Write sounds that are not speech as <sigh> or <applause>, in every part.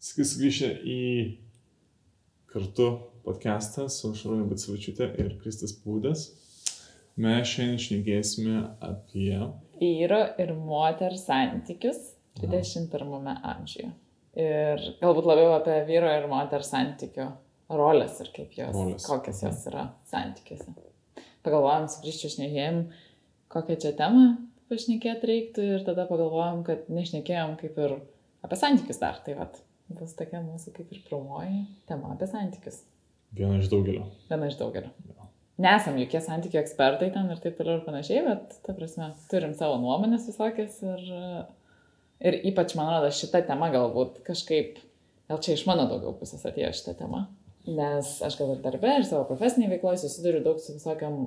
Sakys grįžę į kartu podcastą su Šarūnė Batsivačiūtė ir Kristas Pūdas. Mes šiandien šnekėsime apie... Vyro ir moters santykius 21 amžiuje. Ir galbūt labiau apie vyro ir moters santykių rolės ir kaip jos, rolės. kokios jos yra santykiuose. Pagalvojom, sugrįžčiau šnekėjim, kokią čia temą pašnekėti reiktų ir tada pagalvojom, kad nešnekėjom kaip ir apie santykius dar. Tai vat, bus tokia mūsų kaip ir pirmoji tema apie santykius. Viena iš daugelio. Viena iš daugelio. Ja. Nesam jokie santykių ekspertai ten ir taip toliau ir panašiai, bet, ta prasme, turim savo nuomonės visokias ir, ir ypač, man atrodo, šita tema galbūt kažkaip, gal čia iš mano daugiau pusės atėjo šitą temą, nes aš gal ir darbę ir savo profesinėje veikloje susiduriu daug su visokiam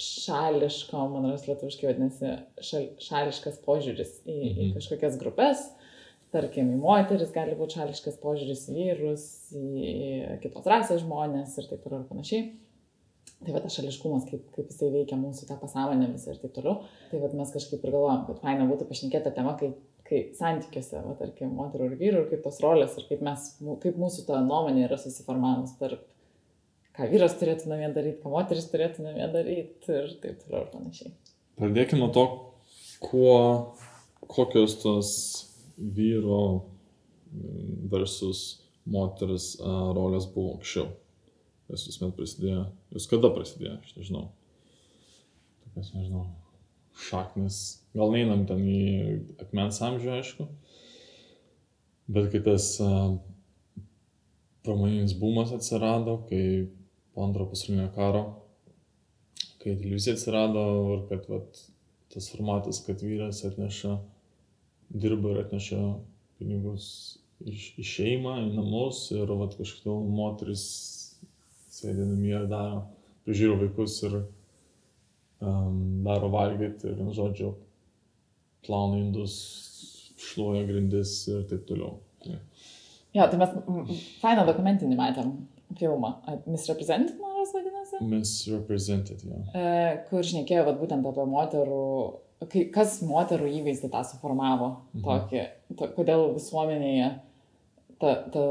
šališkom, man rodos lietuviškai vadinasi, šal, šališkas požiūris į, mhm. į kažkokias grupės. Tarkim, į moteris gali būti šališkas požiūris į vyrus, į kitos rasės žmonės ir taip toliau ir panašiai. Tai va tas šališkumas, kaip, kaip jisai veikia mūsų tą pasąmonę visą ir taip toliau. Tai va mes kažkaip ir galvojam, kad faina būtų pašnekėti tą temą, kai, kai santykiuose, va tarkim, moterų ir vyrų, ir kaip tos rolės, ir kaip, mes, kaip mūsų ta nuomonė yra susiformavus tarp ką vyras turėtų namie daryti, ką moteris turėtų namie daryti ir taip toliau ir panašiai. Pradėkime nuo to, kuo, kokios tos vyro versus moters rolės buvo anksčiau. Jos visuomet prasidėjo. Jūs kada prasidėjo, aš nežinau. Tokias, nežinau, šaknis. Gal neinam ten į akmens amžių, aišku. Bet kai tas uh, pramoninis bumas atsirado, kai po antro pasaulinio karo, kai televizija atsirado ir kad vat, tas formatas, kad vyras atneša, dirba ir atneša pinigus iš, į šeimą, į namus ir vat, kažkodėl moteris sėdė namie ir daro, prižiūri vaikus ir um, daro valgyti ir, žodžiu, plauna indus, šluoja grindis ir taip toliau. Ja. Jo, tai mes fainą dokumentinį matėm filmą. Misrepresented, man rodos, vadinasi. Misrepresented, jo. Ja. E, kur šnekėjo vat, būtent apie moterų, kai, kas moterų įvaizdį tą suformavo, mhm. tokį, to, kodėl visuomenėje ta, ta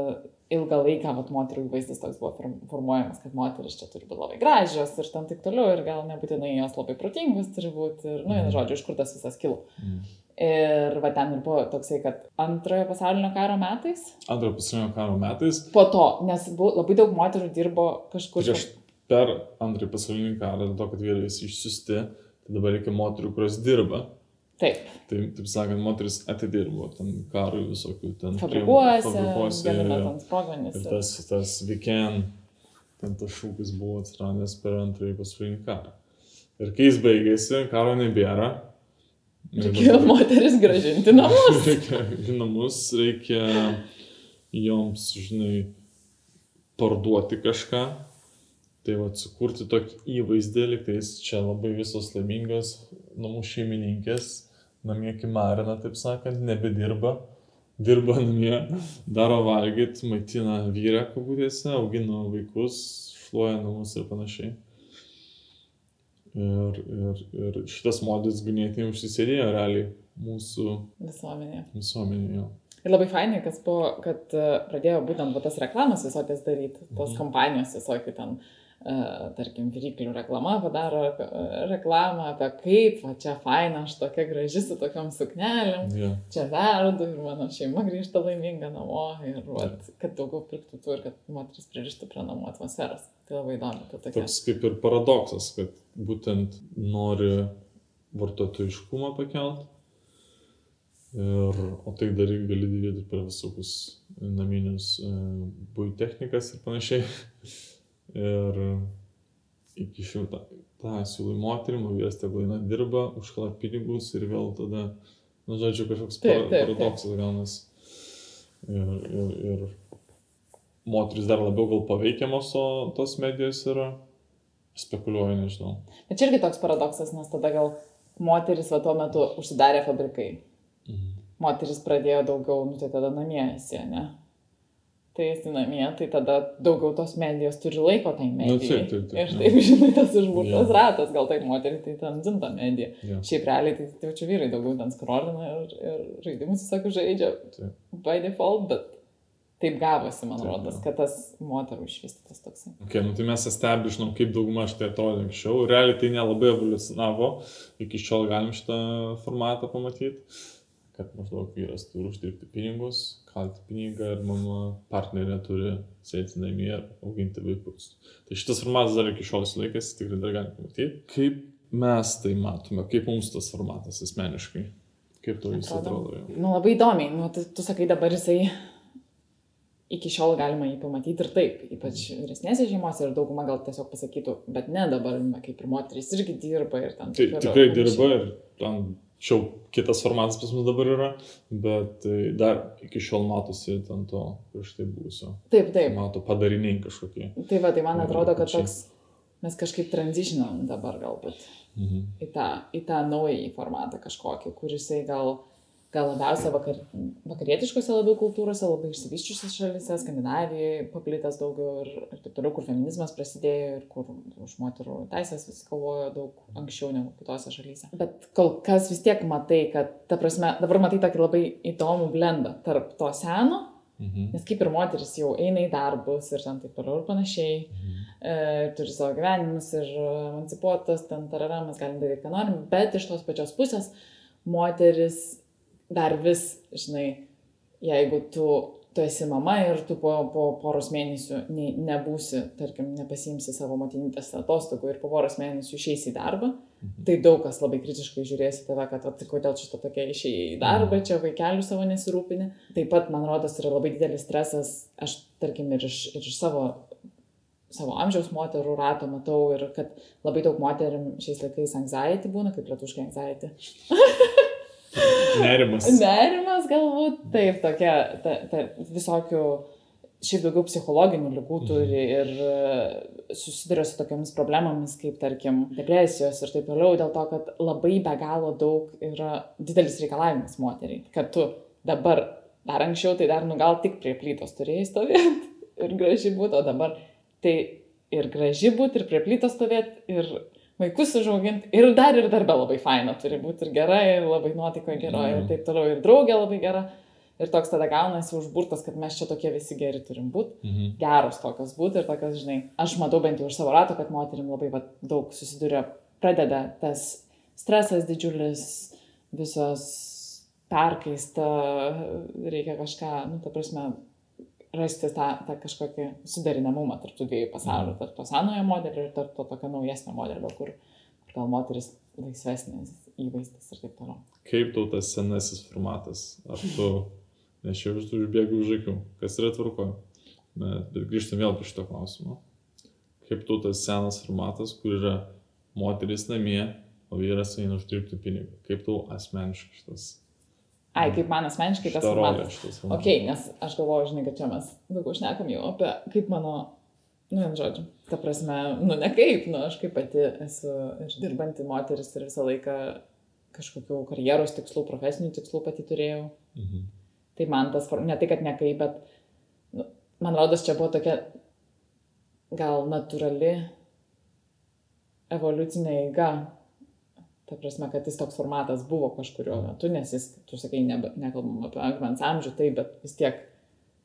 ilgą laiką vat, moterų įvaizdis toks buvo formuojamas, kad moteris čia turi būti labai gražios ir tam taip toliau, ir gal nebūtinai jos labai protingos turi būti, ir, nu, mhm. žodžiu, iš kur tas visas kilo. Mhm. Ir va ten ir buvo toksai, kad antrojo pasaulinio karo metais. Antrojo pasaulinio karo metais. Po to, nes buvo, labai daug moterų dirbo kažkur. Prieš per antrąjį pasaulinį karą, dėl to, kad vyrai visi išsiusti, tai dabar reikia moterų, kurios dirba. Taip. Tai, taip sakant, moteris atidirbo ten karui visokių ten. Fabrikuose, fabrikuose ten sprogmenis. Ir tas, tas weekend, ten tas šūkis buvo atsiradęs per antrąjį pasaulinį karą. Ir kai jis baigėsi, karo nebėra, Reikėjo moteris gražinti namus. <laughs> reikia namus, reikia joms, žinai, parduoti kažką. Tai va, sukurti tokį įvaizdį, liktais čia labai visos laimingos namų šeimininkės, namie kimarina, taip sakant, nebedirba, dirba namie, daro valgyti, maitina vyrą kabutėse, augina vaikus, šluoja namus ir panašiai. Ir, ir, ir šitas modelis ganėtinai užsisėdėjo realiai mūsų visuomenėje. Visuomenėje. Ir labai fainai, kas buvo, kad e, pradėjo būtent tas reklamas visokias daryti, tos mhm. kompanijos visokių ten, uh, tarkim, viryklių reklama padaro uh, reklamą apie kaip, va čia faina, aš tokia graži su tokiam suknelėm, yeah. čia verdu ir mano šeima grįžta laiminga namo ir va, kad daugiau pirktų tų ir kad moteris pririštų prie namų atmosferos. Tai labai įdomu. Tokia... Toks kaip ir paradoksas, kad būtent nori vartotojiškumą pakelt, ir, o tai dar gali daryti per visokius naminius e, būjų technikas ir panašiai. <laughs> ir iki šiol tą, tą siūlai moterim, o vyras tegul eina dirba, užkala pinigus ir vėl tada, nu, žodžiu, kažkoks taip, taip, paradoksas gaunas. Ir, ir, ir moteris dar labiau gal paveikiamos to, tos medijos yra. Spekuliuoju, nežinau. Bet čia irgi toks paradoksas, nes tada gal moteris va tuo metu užsidarė fabrikai. Mhm. Moteris pradėjo daugiau, nu tai tada namie esi, ne? Tai esi namie, tai tada daugiau tos medijos turi laiko tai medijai. Nu, taip, taip, taip, ir taip, žinai, tas užburtas ja. ratas, gal tai moteriai tai ten dzinta medija. Ja. Šiaip realiai tai jaučiu vyrai daugiau ten skrolina ir, ir žaidimus, sakau, žaidžia taip. by default, bet taip gavosi, man Taip, rodos, kad tas moterų išvystytas toksai. Okay, nu tai mes establišinom, kaip dauguma šitai atrodė anksčiau. Realiai tai nelabai evoliucionavo. Iki šiol galim šitą formatą pamatyti. Kad maždaug vyras turi uždirbti pinigus, kalti pinigą ir mano partnerė turi sėdėti namie ir auginti vaikus. Tai šitas formatas dar iki šiol laikas, tikrai dar galim pamatyti. Kaip mes tai matome, kaip mums tas formatas asmeniškai. Kaip to jis atrodo. jau? Nu, labai įdomiai, nu, tu, tu sakai dabar jisai iki šiol galima jį pamatyti ir taip, ypač vyresnėse šeimose ir dauguma gal tiesiog pasakytų, bet ne dabar, kaip ir moteris irgi dirba ir ten. Tai tikrai dirba ir ten čia kitas formatas pas mus dabar yra, bet tai dar iki šiol matosi ten to prieš tai buvusio. Taip, taip. Mato padariniai kažkokie. Tai va, tai man atrodo, kad toks mes kažkaip tranzitionam dabar galbūt Mhm. į tą, į tą naują formatą kažkokį, kuris gal, gal labiausia vakar, vakarietiškose labiau kultūrose, labai išsivyščiusios šalyse, Skandinavijoje paplitęs daugiau ir, ir taip toliau, kur feminizmas prasidėjo ir kur už moterų teisės visi kovojo daug anksčiau negu kitose šalyse. Bet kol kas vis tiek matai, kad, ta prasme, dabar matai tokį labai įdomų blendą tarp to seno, Mhm. nes kaip ir moteris jau eina į darbus ir ten taip toliau ir panašiai Mhm. e, turi savo gyvenimus ir emancipuotas, ten tarara, mes galim daryti, ką norim, bet iš tos pačios pusės moteris dar vis, žinai, jeigu tu, tu esi mama ir tu po, po poros mėnesių ne, nebūsi, tarkim, nepasiimsi savo motinystės atostogų ir po poros mėnesių išeisi į darbą, Mhm. tai daug kas labai kritiškai žiūrės į tave, kad, tai kodėl šitą tokia išėjai į darbą, čia vaikelių savo nesirūpini. Taip pat, man rodos, yra labai didelis stresas, aš, tarkim, ir iš, ir iš savo savo amžiaus moterų rato matau ir kad labai daug moterim šiais laikais anxiety būna, kaip lietuškai anxiety. <laughs> Nerimas. Nerimas galbūt, taip, tokia, ta, ta, visokių, šiaip daugiau psichologinių lygų turi ir e, susiduria su tokiamis problemomis, kaip tarkim depresijos ir taip toliau, dėl to, kad labai be galo daug yra didelis reikalavimas moteriai, kad tu dabar, dar anksčiau, tai dar nu gal tik prie plytos turėjai stovėti <laughs> ir gražiai būtų, o dabar tai ir graži būti, ir prie plytos stovėti, ir vaikus užauginti, ir dar ir darbė labai faina turi būti, ir gera, ir labai nuotikoje geroje, ir Mhm. taip toliau, ir draugė labai gera. Ir toks tada gaunasi užburtas, kad mes čia tokie visi geri turim būti, Mhm. geros tokios būti ir tokios, žinai, aš matau bent jau iš savo rato, kad moterim labai va, daug susiduria, pradeda tas stresas didžiulis, visos perkaista, reikia kažką, nu, ta prasme, rasti tą, tą kažkokį suderinamumą tarp tų dviejų pasaulių, tarp to senojo modelio ir tarp to tokio naujesnio modelio, kur, kur gal moteris laisvesnis įvaizdis ir taip toliau. Kaip tau tas senasis formatas? Ar tu, nes čia vis užbėgu už akių, kas yra tvarko? Bet, bet grįžtam vėl prie šito klausimo. Kaip tau tas senas formatas, kur yra moteris namie, o vyras eina uždirbti pinigų? Kaip tau asmeniškai šitas? Ai, kaip man asmeniškai tas formatas. Ok, nes aš galvoju, žinai, kad čia mes daugiau šnekam jau apie kaip mano, nu, vien žodžiu, ta prasme, nu, ne kaip, nu, aš kaip pati esu ir dirbanti moteris ir visą laiką kažkokių karjeros tikslų, profesinių tikslų pati turėjau. Mhm. Tai man tas, ne tai, kad ne kaip, bet, nu, man rodos, čia buvo tokia gal natūrali evoliucinė eiga. Ta prasme, kad jis toks formatas buvo kažkurio metu, nes jis, tu sakai, ne, nekalbam apie akmens amžių, tai, bet vis tiek,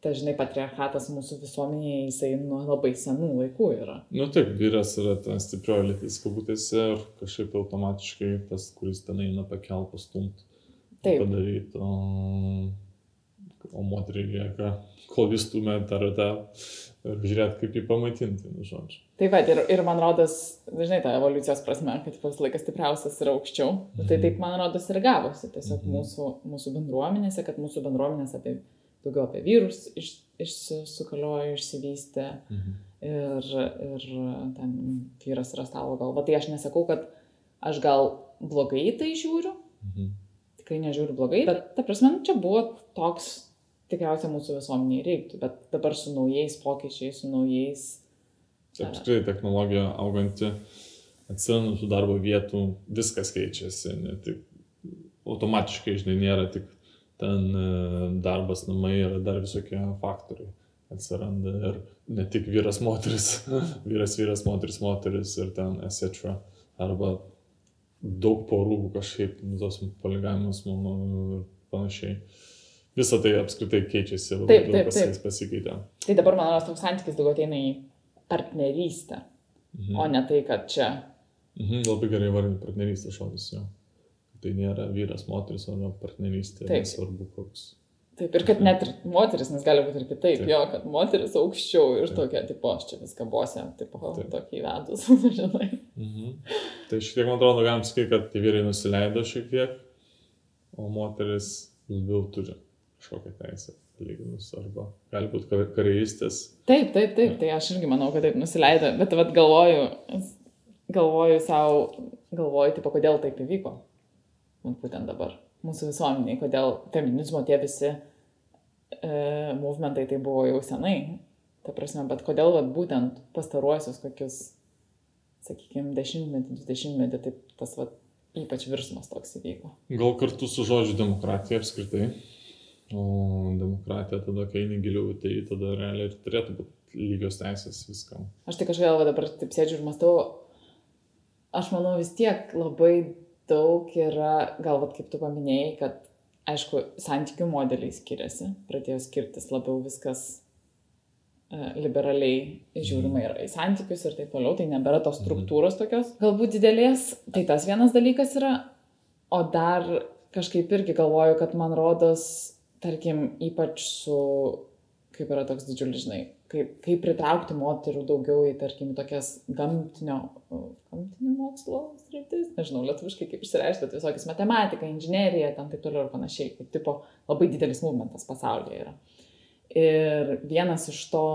ta žinai, patriarchatas mūsų visuomenėje, jisai nuo labai senų laikų yra. Nu taip, vyras yra ten stiprioji lytis kabutėse ir kažkaip automatiškai tas, kuris ten eina pakel pastumt, Taip. padaryti, o, o moteriai lieka, kol vis stumia tą ratą ir žiūrėti, kaip jį pamaitinti, nu žodžiu. Taip pat ir, ir man rodos, žinai, ta evoliucijos prasme, kad visą laiką stipriausias yra aukščiau. Mhm. Tai taip, man rodos, ir gavosi tiesiog Mhm. mūsų, mūsų bendruomenėse, kad mūsų bendruomenės apie, daugiau apie vyrus iš, išsukaliojo, išsivystė Mhm. ir, ir ten vyras yra stalo galva. Tai aš nesakau, kad aš gal blogai tai žiūriu, Mhm. tikrai nežiūriu blogai, bet ta prasme, nu, čia buvo toks tikriausiai mūsų visuomeniai reiktų, bet dabar su naujais pokyčiais, su naujais Taip, tikrai technologija auganti, atsiranda tų darbo vietų, viskas keičiasi, ne tik automatiškai, žinai, nėra tik ten e, darbas namai, yra dar visokie faktoriai. Atsiranda ir ne tik vyras, moteris, <laughs> vyras, vyras, moteris, moteris ir ten etc. Arba daug porų kažkaip, nu, tos poligavimas, manau, ir panašiai. Visą tai apskritai keičiasi, labai Taip, taip, taip. pasikeitė. Tai dabar, man atrodo, toks santykis daugiau ateina į partnerystę, Mhm. o ne tai, kad čia. Mhm, labai gerai vardinti partnerystės žodis jo. Tai nėra vyras, moteris, o ne partnerystė. Nesvarbu koks. Taip, ir kad net ir moteris, nes gali būti ir kitaip, Taip. jo, kad moteris aukščiau ir Taip. tokia, tipo, aš čia viską bosė, tipo, tokį įvedus, <laughs> žinai. Mhm. Tai šiek tiek, man atrodo, galim sakyti, kad tie vyrai nusileido šiek tiek, o moteris labiau turi kažkokią teisę lyginus, arba gali būti kar karjeristės. Taip, taip, taip, tai aš irgi manau, kad taip nusileido, bet vad galvoju, galvoju savo, galvoju, tipo, kodėl taip įvyko. Būtent dabar. Mūsų visuomeniai, kodėl feminizmo tie visi e, movementai tai buvo jau senai. Ta prasme, bet kodėl vat, būtent pastaruosius kokius, sakykime, dešimtmetį, dvidešimtmetį, taip tas vat, ypač virsmas toks įvyko. Gal kartu su žodžiu demokratija apskritai. O demokratija tada, kai eini giliau, tai tada realiai ir turėtų būti lygios teisės viskam. Aš tai kažkaip va dabar taip sėdžiu ir mąstau, aš manau vis tiek labai daug yra, gal vat kaip tu paminėjai, kad aišku, santykių modeliai skiriasi, pradėjo skirtis labiau viskas e, liberaliai žiūrima yra į santykius ir taip toliau, tai nebėra tos struktūros tokios, galbūt didelės, tai tas vienas dalykas yra, o dar kažkaip irgi galvoju, kad man rodos, tarkim, ypač su, kaip yra toks didžiulis, žinai, kaip, kaip pritraukti moterų daugiau į, tarkim, tokias gamtinio, gamtinio mokslo sritis, nežinau, lietuviškai kaip išsireiškia, bet visokias matematika, inžinierija, ten taip toliau ir panašiai, kaip tipo labai didelis movementas pasaulyje yra. Ir vienas iš to,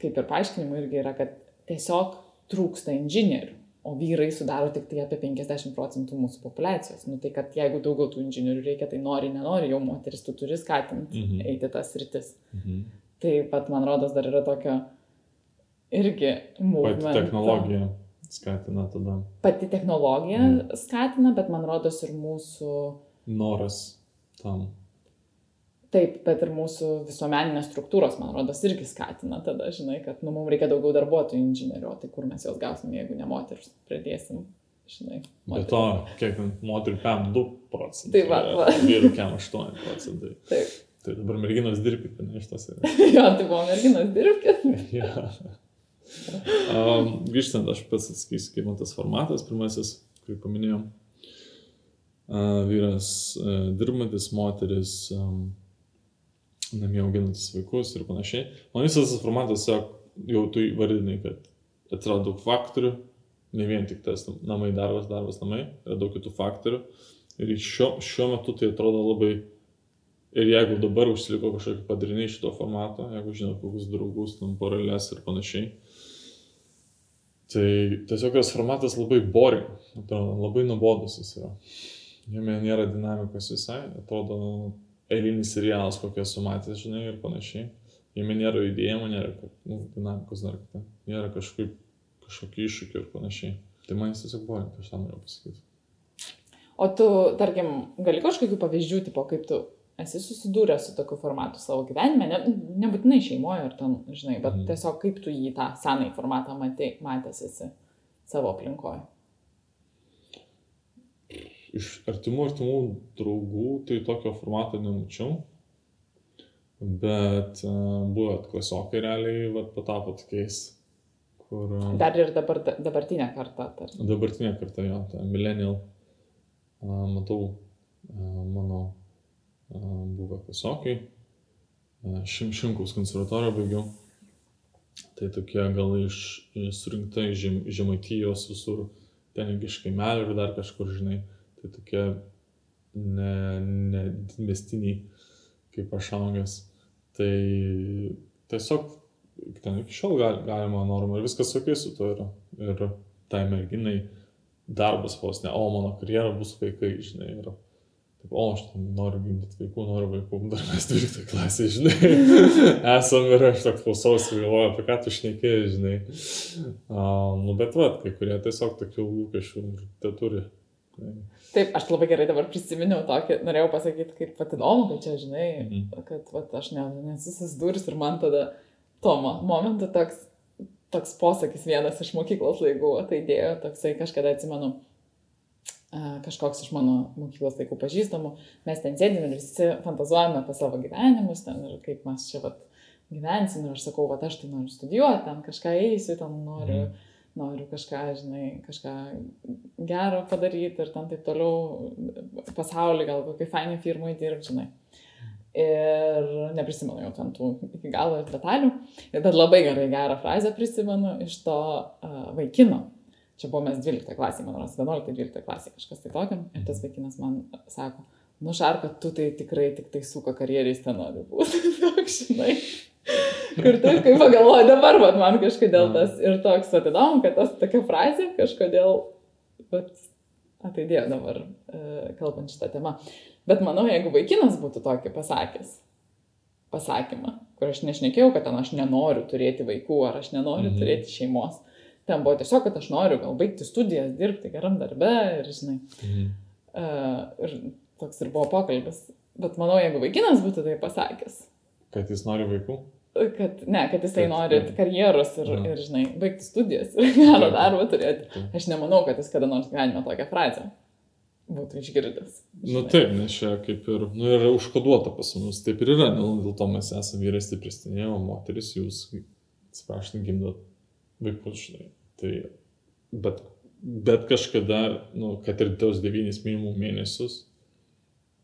kaip ir paaiškinimų irgi yra, kad tiesiog trūksta inžinierių, o vyrai sudaro tik tai apie 50 procentų mūsų populacijos. Nu tai kad jeigu daugiau tų inžinierių reikia, tai nori, nenori, jau moteris tu turi skatinti Mhm. eiti tas rytis. Mhm. Taip pat, man rodos, dar yra tokio irgi Pati movemento. technologija skatina tada Pati technologija Mm. skatina, bet man rodos ir mūsų, noras tam. Taip, bet ir mūsų visuomeninės struktūros, man rodos, irgi skatina tada, žinai, kad, nu, mums reikia daugiau darbuotojų inžinierių, tai kur mes juos gausim, jeigu ne moteris pradėsim, žinai. Be to, kiek moterų PM 2 procentai. Tai va, va. <laughs> Vyrų PM 8 procentai. Taip. Tai dabar merginos dirbkite, ne iš tos. <laughs> jo, tai buvo merginos dirbkit. <laughs> ja. um, grįžtant, aš pats atsakysiu, kaip man tas formatas, pirmasis, kurį paminėjom. Uh, vyras uh, dirbantis, moteris um, namie auginantis vaikus ir panašiai. Man visas tas formatas, tiesiog jau tu įvardinai, kad atsirado daug faktorių, ne vien tik tas namai, darbas, darbas, namai, yra daug kitų faktorių. Ir šiuo, šiuo metu tai atrodo labai Ir jeigu dabar užsiliko kažkokie padariniai šito formato, jeigu žinot kokius draugus, tam paralės ir panašiai, tai tiesiog tas formatas labai boring, atrodo, labai nuobodus jis yra. Jame nėra dinamikos visai, atrodo eilinis serialas, kokie esu matęs, žinai, ir panašiai. Jame nėra judėjimo, nėra nu, dinamikos dar kartą, nėra kažkaip, kažkokių iššūkių ir panašiai. Tai man jis tiesiog boring, aš tą noriu pasakyti. O tu, tarkim, gali kažkokių pavyzdžių, tipo, kaip tu esi susidūręs su tokiu formatu savo gyvenime, ne, nebūtinai šeimoje ar ten, žinai, bet Mhm. tiesiog kaip tu jį tą senąjį formatą matė, matęs esi savo aplinkoje. Iš artimų artimų draugų tai tokio formato nemačiau, bet uh, buvo klasiokai realiai vat, patapo tokiais, kur uh, Dar ir dabar, dabartinė karta, tarkim. dabartinė karta jo, ta millennial, uh, matau uh, mano uh, buvę klasiokai, uh, šim, šimkaus konservatoriją baigiau, tai tokie gal iš, surinkta iš žem, žemaitijos visur, ten iš kaimelių ir dar kažkur, žinai, tai tokie ne, ne kaip aš augęs. Tai tiesiog ten iki šiol gal, galima normą ir viskas ok su to yra. Ir tai merginai darbas vos ne, o mano karjera bus vaikai, žinai. Ir, taip, o aš ten noriu gimdyti vaikų, noriu vaikų, dar mes 12 klasė, žinai. <laughs> Esam ir aš toks klausausi, galvoju, apie ką tu šnekėjai, žinai. Uh, nu bet va, kai kurie tiesiog tokių lūkesčių turi. Taip, aš labai gerai dabar prisiminiau tokį, norėjau pasakyti, kaip pat įdomu, kad čia, žinai, Mhm. kad vat, aš ne, nesu susidūrus ir man tada Tomo momentu toks, toks posakis vienas iš mokyklos laikų, tai dėjo toksai kažkada atsimenu, kažkoks iš mano mokyklos laikų pažįstamų, mes ten sėdime ir visi fantazuojame apie savo gyvenimus ten ir kaip mes čia vat, gyvensim ir aš sakau, va aš tai noriu studijuoti, ten kažką eisiu, ten noriu, mm. Noriu kažką, žinai, kažką gero padaryti ir ten taip toliau pasaulį, gal kokiai fainai firmai dirbti, žinai. Ir neprisimenu jau ten tų iki galo detalių, bet labai gerai gerą frazę prisimenu iš to uh, vaikino, Čia buvo mes 12 klasė, man rodos, 11-12 klasė kažkas tai tokiam. Ir tas vaikinas man sako, nu šarka, tu tai tikrai tik tai suka karjerais ten nori būti. <laughs> žinai. Ir taip, kai pagalvoju dabar, vat, man kažkodėl tas ir toks atidom, kad tas tokia frazė kažkodėl, bet ateidėjo dabar, e, kalbant šitą temą. Bet manau, jeigu vaikinas būtų tokį pasakęs, pasakymą, kur aš nešnekėjau, kad ten aš nenoriu turėti vaikų ar aš nenoriu mhm. turėti šeimos, Ten buvo tiesiog, kad aš noriu gal baigti studijas, dirbti geram darbe ir, žinai. Mhm. Uh, ir toks ir buvo pokalbis. Bet manau, jeigu vaikinas būtų tai pasakęs. Kad jis nori vaikų? Kad, ne, kad jisai nori karjeros ir, ir, žinai, baigti studijas ir <laughs> gerą darbą turėti. Aš nemanau, kad jis kada nors gyvenime tokią frazę būtų išgirdęs. Na nu, taip, nes čia kaip ir, nu, yra užkoduota pas mus, taip ir yra, nu, dėl to mes esame vyrai stipresni, o moteris jūs, atsiprašau, gimdot vaikus, žinai. Tai, bet, bet kažkada, nu, kad ir tos devynis minimum mėnesius,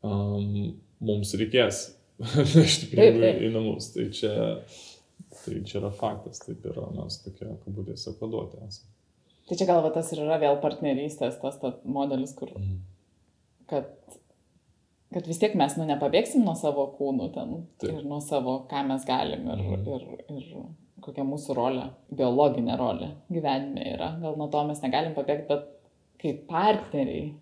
um, mums reikės nešti pinigų į namus. Tai čia, tai čia yra faktas, taip yra, mes tokie, kabutėse, paduoti esame. Tai čia gal tas ir yra vėl partnerystės, tas ta modelis, kur, mm. kad, kad vis tiek mes, nu, nepabėgsim nuo savo kūnų ten Taip. ir nuo savo, ką mes galim ir, mm. ir, ir kokia mūsų rolė, biologinė rolė gyvenime yra. Gal nuo to mes negalim pabėgti, bet kaip partneriai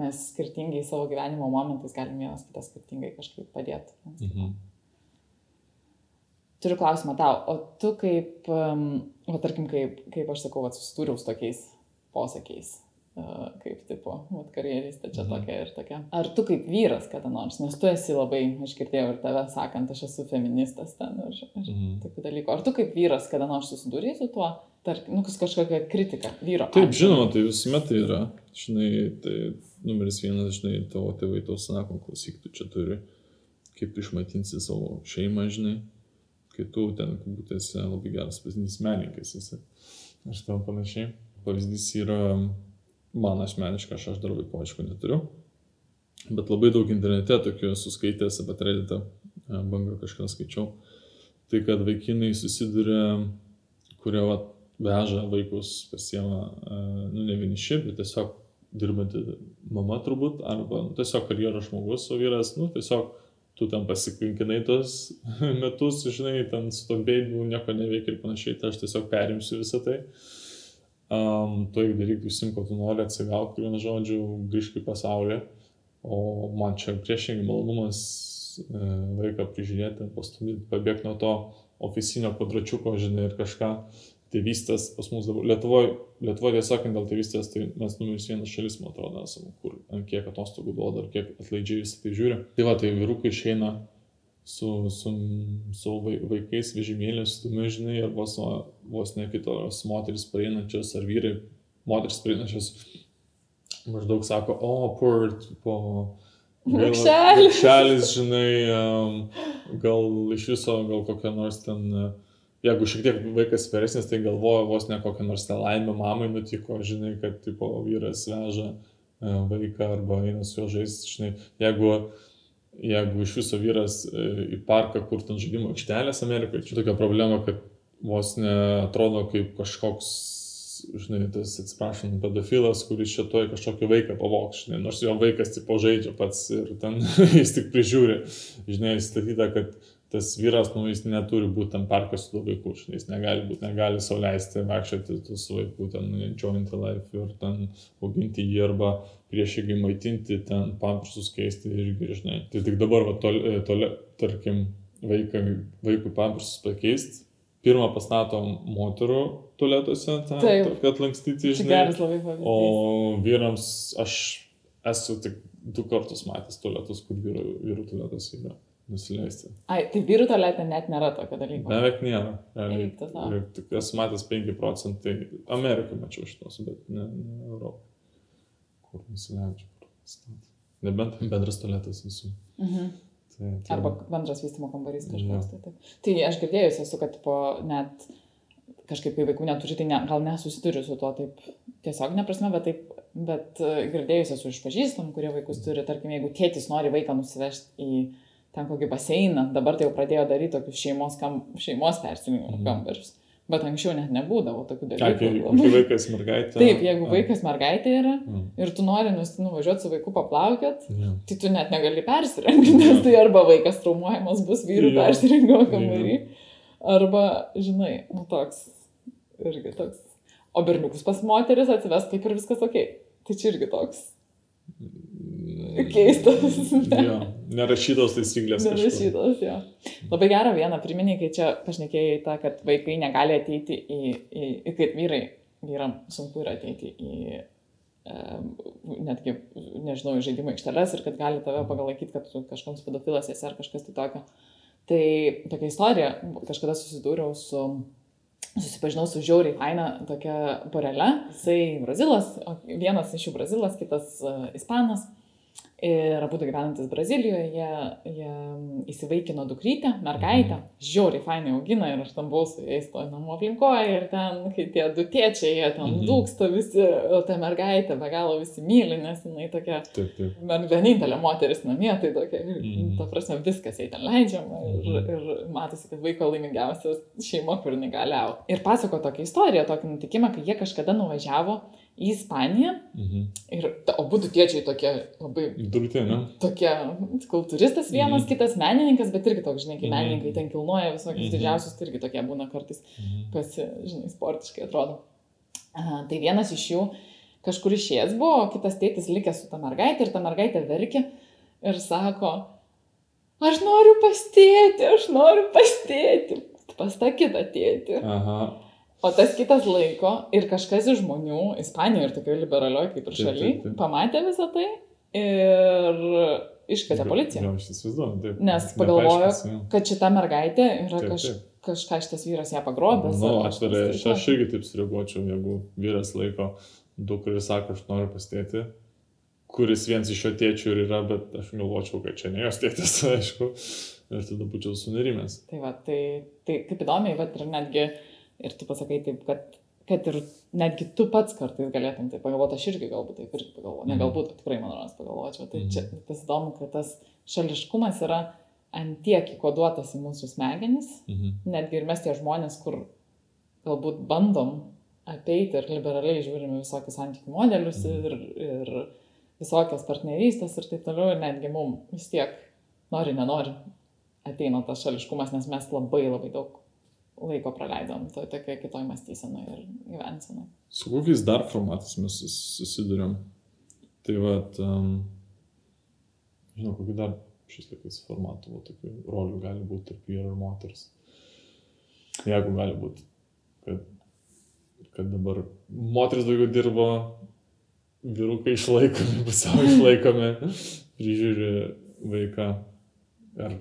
mes skirtingai savo gyvenimo momentais galim vienas kitą skirtingai kažkaip padėti. Mhm. Turiu klausimą tau, o tu kaip, um, o tarkim, kaip, kaip aš sakau, susidūriau su tokiais posakiais, kaip tipo, vat, karjeristė čia mhm. tokia ir tokia. Ar tu kaip vyras kada nors, nes tu esi labai, aš girdėjau ir tave sakant, aš esu feministas ten ir, ir mhm. tokių dalykų. Ar tu kaip vyras kada nors susidūrėjai su tuo, tarkim, nu, kažkokia kritika vyro? Taip, atveju? žinoma, tai visuomet tai yra. Žinai, tai numeris vienas, žinai, tavo tėvai tau sako, klausyk, tu čia turi, kaip tu išmaitinsi savo šeimą, žinai, kai tu ten, galbūt esi labai geras pavyzdys menininkas esi. Aš tau panašiai. Pavyzdys yra man asmeniškai, aš, aš dar vaikų aišku neturiu, bet labai daug internete tokių esu skaitęs apie Redditą, e, bangą kažką skaičiau, tai kad vaikinai susiduria, kurie va, veža vaikus pasiema, e, nu ne vieniši, bet tiesiog dirbanti mama turbūt, arba nu, tiesiog karjeros žmogus, o vyras, nu tiesiog tu ten pasikinkinai tos <laughs> metus, žinai, ten su to beibiu nieko neveikia ir panašiai, tai aš tiesiog perimsiu visą tai. Uh, um, tu eik daryk, visim, ko tu nori, atsigauk, vienu žodžiu, grįžk į pasaulį, o man čia priešingai malonumas e, vaiką prižiūrėti, pastumdyti, pabėgti nuo to oficinio kvadračiuko, žinai, ir kažką. Tėvystės pas mus dabar, Lietuvoje, Lietuvoje tiesiog dėl tėvystės, tai mes numeris vienas šalis, man atrodo, esame, kur ant kiek atostogų duoda ir kiek atlaidžiai visą tai žiūri. Tai va, tai vyrukai išeina su, su, su vaikais vežimėlės stumiu, žinai, ar vos, vos ne kitos moteris praeinančios, ar vyrai, moteris praeinančios, maždaug sako, o, oh, poor, po... Vikšelis. Žinai, um, gal iš viso, gal kokia nors ten, jeigu šiek tiek vaikas vyresnis, tai galvoja vos ne kokią nors nelaimę mamai nutiko, žinai, kad, tipo, vyras veža uh, vaiką arba eina su juo žaisti, žinai, jeigu jeigu iš viso vyras e, į parką, kur ten žaidimų aikštelės Amerikoje, čia tokia problema, kad vos neatrodo kaip kažkoks, žinai, tas atsiprašant, pedofilas, kuris čia toj kažkokį vaiką pavoks, žinai, nors jo vaikas tipo žaidžia pats ir ten <laughs> jis tik prižiūri, žinai, įstatyta, kad tas vyras, nu, jis neturi būti tam parke su daug vaikų, jis negali būti, negali sauliaisti vaikščioti su vaiku, ten enjoyinti life ir ten auginti jį arba priešingai maitinti, ten pampersus keisti irgi, žinai. Tai tik dabar, va, tol, e, tol, tarkim, vaikai, vaikui pampersus pakeisti, pirmą pastato moterų tualetuose, tą, kad lankstyti, žinai. O vyrams aš esu tik du kartus matęs tualetus, kur vyrų, vyrų tualetas yra nusileisti. Ai, tai vyrų tualete net nėra tokio dalyko. Beveik nėra. Realiai, tik esu matęs 5 procentai. Amerikai mačiau šitos, bet ne, ne Europoje. kur nusileidžia, kur stato. Nebent bendras tualetas visų. Mhm. Tai, tai, Arba bendras vystymo kambarys kažkoks. Tai, taip. tai aš girdėjus esu, kad po net kažkaip, kai vaikų neturi, tai ne, gal nesusiduriu su tuo taip tiesiog neprasme, bet taip, bet e, girdėjus esu iš pažįstamų, kurie vaikus turi, tarkim, jeigu tėtis nori vaiką nusivežti į ten kokį baseiną, dabar tai jau pradėjo daryti tokius šeimos, kam, šeimos persinimo Mhm. kambarius. Bet anksčiau net nebūdavo tokių dalykų. <laughs> kai, kai vaikas mergaitė. Taip, jeigu vaikas mergaitė yra mm, ir tu nori nuvažiuoti su vaiku paplaukėt, jo. tai tu net negali persirengti, nes tai arba vaikas traumuojamas bus vyrų Jo. persirengimo kambarį, arba, žinai, nu toks, irgi toks. O berniukus pas moteris atsives kaip ir viskas ok. Tai čia irgi toks keistas. Jo, nerašytos taisyklės. kažkur. Nerašytas, jo. Labai gerą vieną priminė, kai čia pašnekėjai tą, kad vaikai negali ateiti į, į, į kaip vyrai, vyram sunku yra ateiti į em, netgi, nežinau, žaidimų aikšteles ir kad gali tave pagalaikyti, kad tu kažkoks pedofilas esi ar kažkas tai tokio. Tai tokia istorija, kažkada susidūriau su, susipažinau su žiauriai faina tokia porele. Jisai brazilas, vienas iš jų brazilas, kitas uh, ispanas. Ir abu gyvenantis Brazilijoje, jie, jie įsivaikino dukrytę, mergaitę, žiauriai fainai augina ir aš tam buvau su jais toj namų aplinkoje ir ten, kai tie du tėčiai, jie ten Mhm. dūksta visi, o ta mergaitė be galo visi myli, nes jinai tokia Taip, taip. Man vienintelė moteris namie, tai tokia, Mhm. ta prasme, viskas jai ten leidžiama ir, Mhm. ir matosi, kad vaiko laimingiausias šeima, kur negali auti. Ir pasako tokią istoriją, tokį nutikimą, kai jie kažkada nuvažiavo į Ispaniją Mhm. ir abu du tėčiai tokie labai Durtė, ne? tokie kultūristas vienas, Mhm. kitas menininkas, bet irgi toks, žinai, kai Mhm. menininkai ten kilnoja visokius Mhm. didžiausius, tai irgi tokie būna kartais Mhm. pasi, žinai, sportiškai atrodo. Aha, tai vienas iš jų kažkur išėjęs buvo, o kitas tėtis likęs su ta mergaitė ir ta mergaitė verkė ir sako, aš noriu pastėti, aš noriu pastėti. Pas tą kitą tėtį. Aha. O tas kitas laiko ir kažkas iš žmonių, Ispanijoje ir tokia liberalioje kaip ir Taip, šaly, taip, taip. pamatė visą tai ir iškvietė policiją. Jo, aš įsivaizduoju, taip. Nes pagalvojo, kad šita mergaitė yra Taip, kaž, taip. kažką šitas vyras ją pagrobęs. Nu, ar aš, tai aš, aš irgi taip sureaguočiau, jeigu vyras laiko dukrą ir sako, aš noriu pastėti, kuris vienas iš jo tėčių ir yra, bet aš galvočiau, kad čia ne jos tėtis, <laughs> aišku, ir tada būčiau sunerimęs. Tai va, tai, tai kaip įdomiai, va, ir netgi, ir tu pasakai taip, kad, kad ir netgi tu pats kartais galėtum tai pagalvoti, aš irgi galbūt taip irgi pagalvoju, ne Mhm. galbūt, tikrai man rodos pagalvočiau. Tai Mhm. čia tas įdomu, kad tas šališkumas yra antiek įkoduotas į mūsų smegenis, Mhm. netgi ir mes tie žmonės, kur galbūt bandom apeiti ir liberaliai žiūrime visokius santykių modelius Mhm. ir, ir visokias partnerystės ir taip toliau, ir netgi mums vis tiek nori, nenori ateina tas šališkumas, nes mes labai labai daug laiko praleidom toj tokioj kitoj mąstysenoje ir gyvensenoje. Su kokiais dar formatais mes sus- susidurėm? Tai va, um, žinau, kokių dar šis laikais formatų, va, tokių rolių gali būti tarp vyro ir moters. Jeigu gali būti, kad, kad dabar moteris daugiau dirba, vyrukai išlaikomi, <laughs> pusiau išlaikomi, prižiūri vaiką. Ar,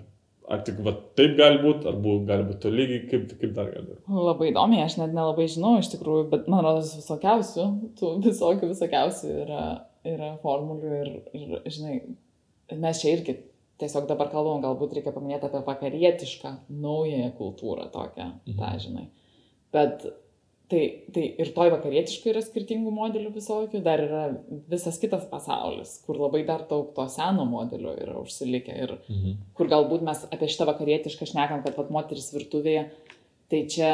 ar tik va, taip gali būti, ar bu, gali būti to lygiai, kaip, kaip dar gali būti. Labai įdomiai, aš net nelabai žinau iš tikrųjų, bet man rodos visokiausių, tų visokių visokiausių yra, yra formulių ir, ir, žinai, mes čia irgi tiesiog dabar kalbam, galbūt reikia paminėti apie vakarietišką naująją kultūrą tokią, Mhm. tą žinai. Bet tai, tai ir toj vakarietiškai yra skirtingų modelių visokių, dar yra visas kitas pasaulis, kur labai dar daug to seno modelio yra užsilikę ir Mhm. kur galbūt mes apie šitą vakarietišką šnekam, kad vat, moteris virtuvėje, tai čia,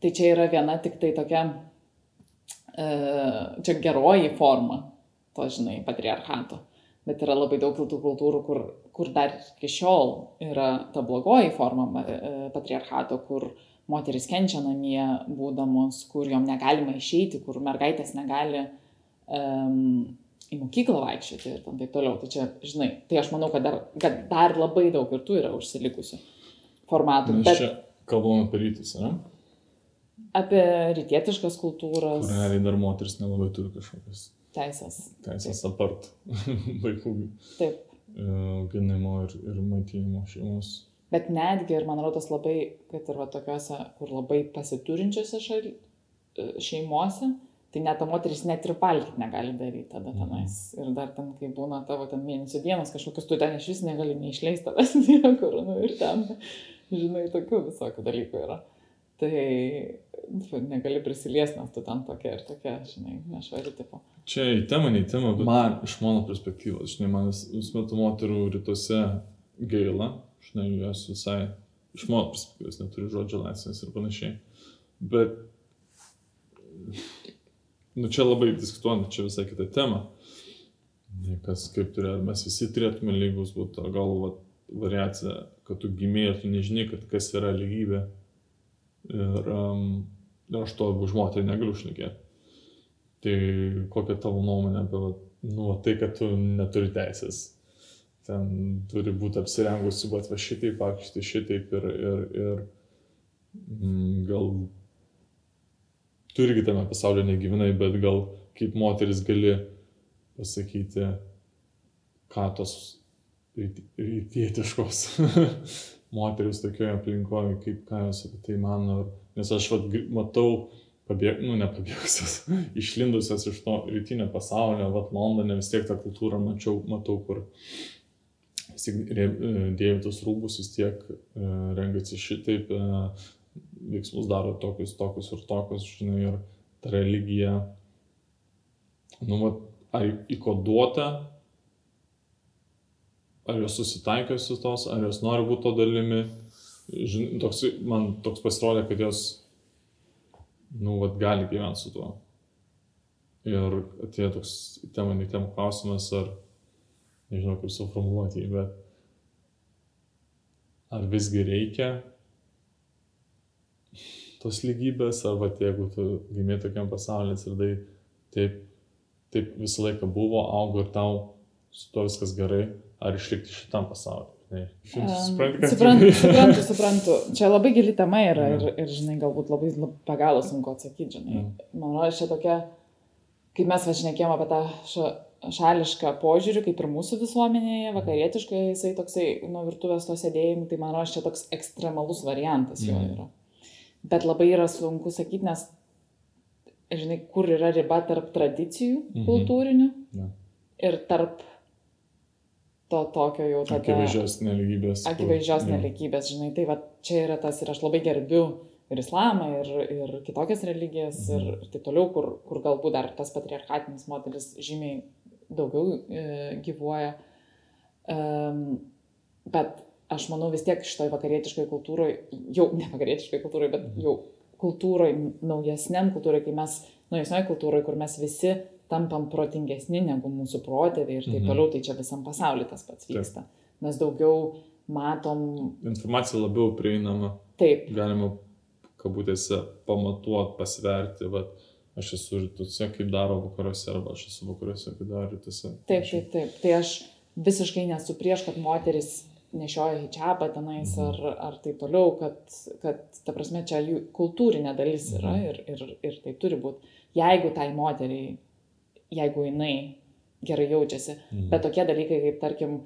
tai čia yra viena tik tai tokia, e, čia geroji forma, to žinai, patriarchato. Bet yra labai daug tų kultūrų, kur, kur dar iki šiol yra ta blogoji forma e, patriarchato, kur moteris kenčia namie būdamos, kur jom negalima išeiti, kur mergaitės negali um, į mokyklą vaikščioti ir taip toliau. Tai čia, žinai, tai aš manau, kad dar, kad dar labai daug ir tų yra užsilikusių formatų. Mes Bet čia kalbam apie rytus, ne? apie rytietiškas kultūras, realiai dar moteris nelabai turi kažkokias teisės. teisės apart <laughs> vaikų Taip. e, auginimo ir, ir maitinimo šeimos. Bet netgi ir man rodos labai, kad ir va tokiuose, kur labai pasiturinčiose šal... šeimuose, tai net ta moteris net ir valgyti negali daryti tada tenais. Ir dar ten, kai būna tavo ten mėnesio dienos, kažkokius tu ten iš vis negali neišleisti tavęs <laughs> niekur, nu ir ten, žinai, tokių visokių dalykų yra. Tai negali prisiliesti, nes tu ten tokia ir tokia, žinai, nešvari tipo. Čia į temą, ne į temą, bet man iš mano perspektyvos, žinai, man vis metu moterų rytuose gaila, žinai, jos visai iš mano perspektyvos neturi žodžio laisvės ir panašiai. Bet nu čia labai diskutuojant, čia visai kita tema. Kas kaip turėtų, mes visi turėtume lygus būti, gal va, variacija, kad tu gimėjai ir tu nežinai, kad kas yra lygybė. Ir, um, aš to už moterį negaliu šnekėti. Tai kokia tavo nuomonė apie nu, tai, kad tu neturi teisės. Ten turi būti apsirengusi, bet va šitaip, akšti šitaip ir, ir, ir mm, gal tu irgi tame pasaulyje negyvenai, bet gal kaip moteris gali pasakyti, ką tos rytietiškos <laughs> moteris tokioje aplinkoje, kaip ką jos apie tai mano. Nes aš vat, matau, pabėg, nu nepabėgusias, <laughs> išlindusias iš to rytinio pasaulio, vat Londone vis tiek tą kultūrą mačiau, matau, kur vis tiek dėvitus rūbus vis tiek e, rengiasi šitaip, e, veiksmus daro tokius, tokius ir tokius, žinai, ir ta religija, nu, va, ar įkoduota, ar jos susitaikė su tos, ar jos nori būti to dalimi. Žin, toks, man toks pasirodė, kad jos, nu, va, gali gyventi su tuo. Ir atėjo toks tema, ne tema klausimas, ar, nežinau kaip suformuoluoti, bet ar visgi reikia tos lygybės, arba jeigu tu gimė tokiam pasaulyje ir tai taip, taip visą laiką buvo, augo ir tau su to viskas gerai, ar išlikti šitam pasauliu. Um, suprantu, suprantu, suprantu. Čia labai gili tema yra ir, ir, žinai, galbūt labai pagalą sunku atsakyti, žinai. Ja. Man rodos, čia tokia, kaip mes važinėkėjom apie tą ša, šališką požiūrį, kaip ir mūsų visuomenėje, vakarietiškai jisai toksai nuo virtuvės to sėdėjimų, tai man rodos, čia toks ekstremalus variantas jo yra. Bet labai yra sunku sakyti, nes, žinai, kur yra riba tarp tradicijų mhm. kultūrinių ja. ir tarp to tokio jau tada. Akivaizdžios neligybės. Akivaizdžios kur, neligybės, žinai, tai va čia yra tas ir aš labai gerbiu ir islamą, ir, ir kitokias religijas, mhm. ir, ir taip toliau, kur, kur galbūt dar tas patriarchatinis modelis žymiai daugiau e, gyvuoja. Bet aš manau vis tiek šitoj vakarietiškoj kultūroje, jau ne vakarietiškoj kultūroje, bet mhm. jau kultūroje, naujesniam kultūroje, kai mes, naujesnioje kultūroje, kur mes visi tampam protingesni negu mūsų protėviai ir taip mhm. toliau, tai čia visam pasauliu tas pats vyksta. Taip. Mes daugiau matom. Informacija labiau prieinama. Taip. Galima, kabutėse, pamatuoti, pasverti, bet aš esu rytuose, kaip daro vakaruose, arba aš esu vakaruose, kaip daro rytuose. Taip, taip, taip. Tai aš visiškai nesu prieš, kad moteris nešioja hijabą tenais mhm. ar, ar taip toliau, kad, kad, ta prasme, čia jų kultūrinė dalis yra mhm. ir, ir, ir tai turi būti. Jeigu tai moteriai, jeigu jinai gerai jaučiasi, mhm. bet tokie dalykai kaip, tarkim,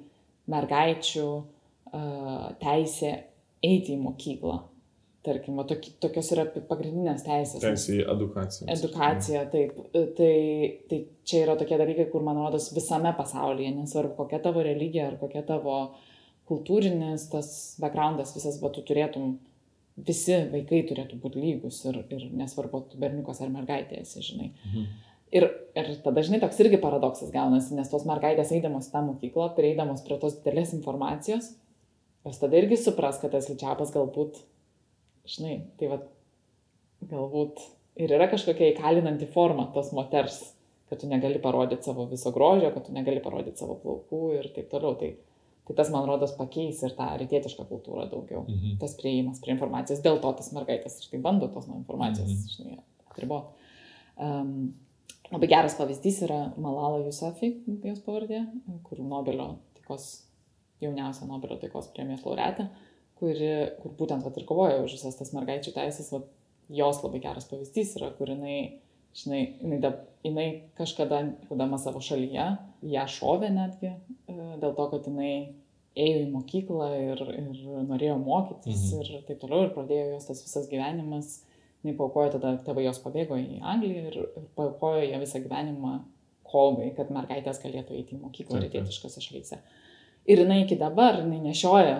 mergaičių uh, teisė eiti į mokyklą, tarkim, tok, tokios yra pagrindinės teisės. Teisė į edukaciją. Edukacija, taip. Tai, tai čia yra tokie dalykai, kur, man rodos, visame pasaulyje, nesvarbu, kokia tavo religija ar kokia tavo kultūrinis tas backgroundas visas, bet tu turėtum, visi vaikai turėtų būti lygus ir, ir nesvarbu, tu berniukas ar mergaitė esi, žinai. Mhm. Ir, ir tada, žinai, toks irgi paradoksas gaunasi, nes tos mergaitės eidamos tą mokyklą, prieidamos prie tos didelės informacijos, jos tada irgi supras, kad tas ličiapas galbūt, žinai, tai vad, galbūt ir yra kažkokia įkalinanti forma tos moters, kad tu negali parodyti savo viso grožio, kad tu negali parodyti savo plaukų ir taip toliau. Tai, Tai tas, man rodos, pakeis ir tą rytietišką kultūrą daugiau. Mhm. Tas prieimas prie informacijos. Dėl to tas mergaitės štai bando tos nuo informacijos, mhm. žinai, atriboti. Um, labai geras pavyzdys yra Malala Yusafi, jos pavardė, kur Nobelio taikos, jauniausia Nobelio taikos premijos laureatė, kuri, kur būtent vat, ir kovoja už visas tas mergaičių teisės, vat, jos labai geras pavyzdys yra, kur jinai, žinai, jinai, da, jinai kažkada, būdama savo šalyje, ją šovė netgi, e, dėl to, kad jinai ėjo į mokyklą ir, ir norėjo mokytis mhm. ir taip toliau, ir pradėjo jos tas visas gyvenimas jinai paukojo tada, tėvai jos pabėgo į Angliją ir, ir paukojo ją visą gyvenimą kovai, kad mergaitės galėtų eiti į mokyklą rytietiškose šalyse. Ir jinai iki dabar, jinai nešioja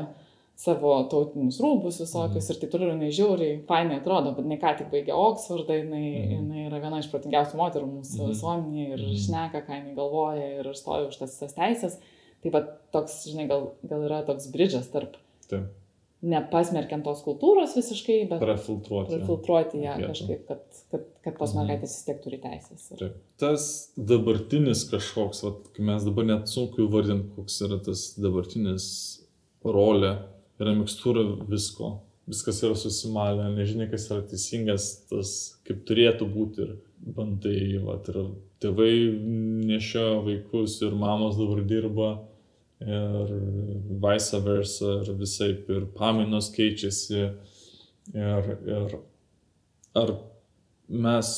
savo tautinius rūbus visokius mm. ir taip toliau, jinai žiauriai, fainai atrodo, bet jinai ką tik baigė Oksfordą, jinai, mm. jinai yra viena iš protingiausių moterų mūsų mm. visuomenėje ir mm. šneka, ką jinai galvoja ir stoja už tas visas teisės. Taip pat toks, žinai, gal, gal yra toks bridžas tarp Taip nepasmerkiant tos kultūros visiškai, bet prafiltruoti, prafiltruoti ją ja, kažkaip, kad, kad, kad tos mhm. mergaitės vis tiek turi teisės. Ir... Taip. Tas dabartinis kažkoks, vat, kai mes dabar net sunku įvardinti, koks yra tas dabartinis rolė, yra mikstūra visko. Viskas yra susimalę, nežinia, kas yra teisingas, tas kaip turėtų būti ir bandai, vat, ir tėvai nešioja vaikus ir mamos dabar dirba ir vice versa, ir visai, ir pamainos keičiasi. Ir, ir ar mes,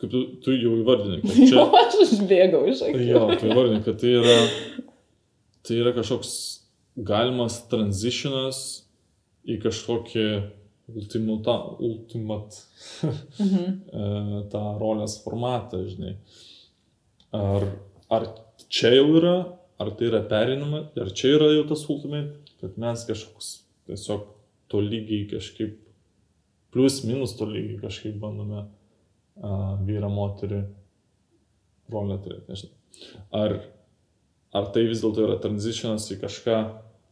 kaip tu, tu jau įvardinai, kad čia... <laughs> Aš užbėgau iš akių. Jo, tu įvardinai, kad tai yra, tai yra kažkoks galimas transitionas į kažkokį ultimata, ultimat mhm. <laughs> E, tą rolės formatą, žinai. Ar, ar čia jau yra, ar tai yra perinama, ar čia yra jau tas ultimate, kad mes kažkoks tiesiog to lygiai kažkaip, plus minus to lygiai kažkaip bandome uh, vyrą moterį rolę turėti, nežinau. Ar, ar tai vis dėlto yra transitionas į kažką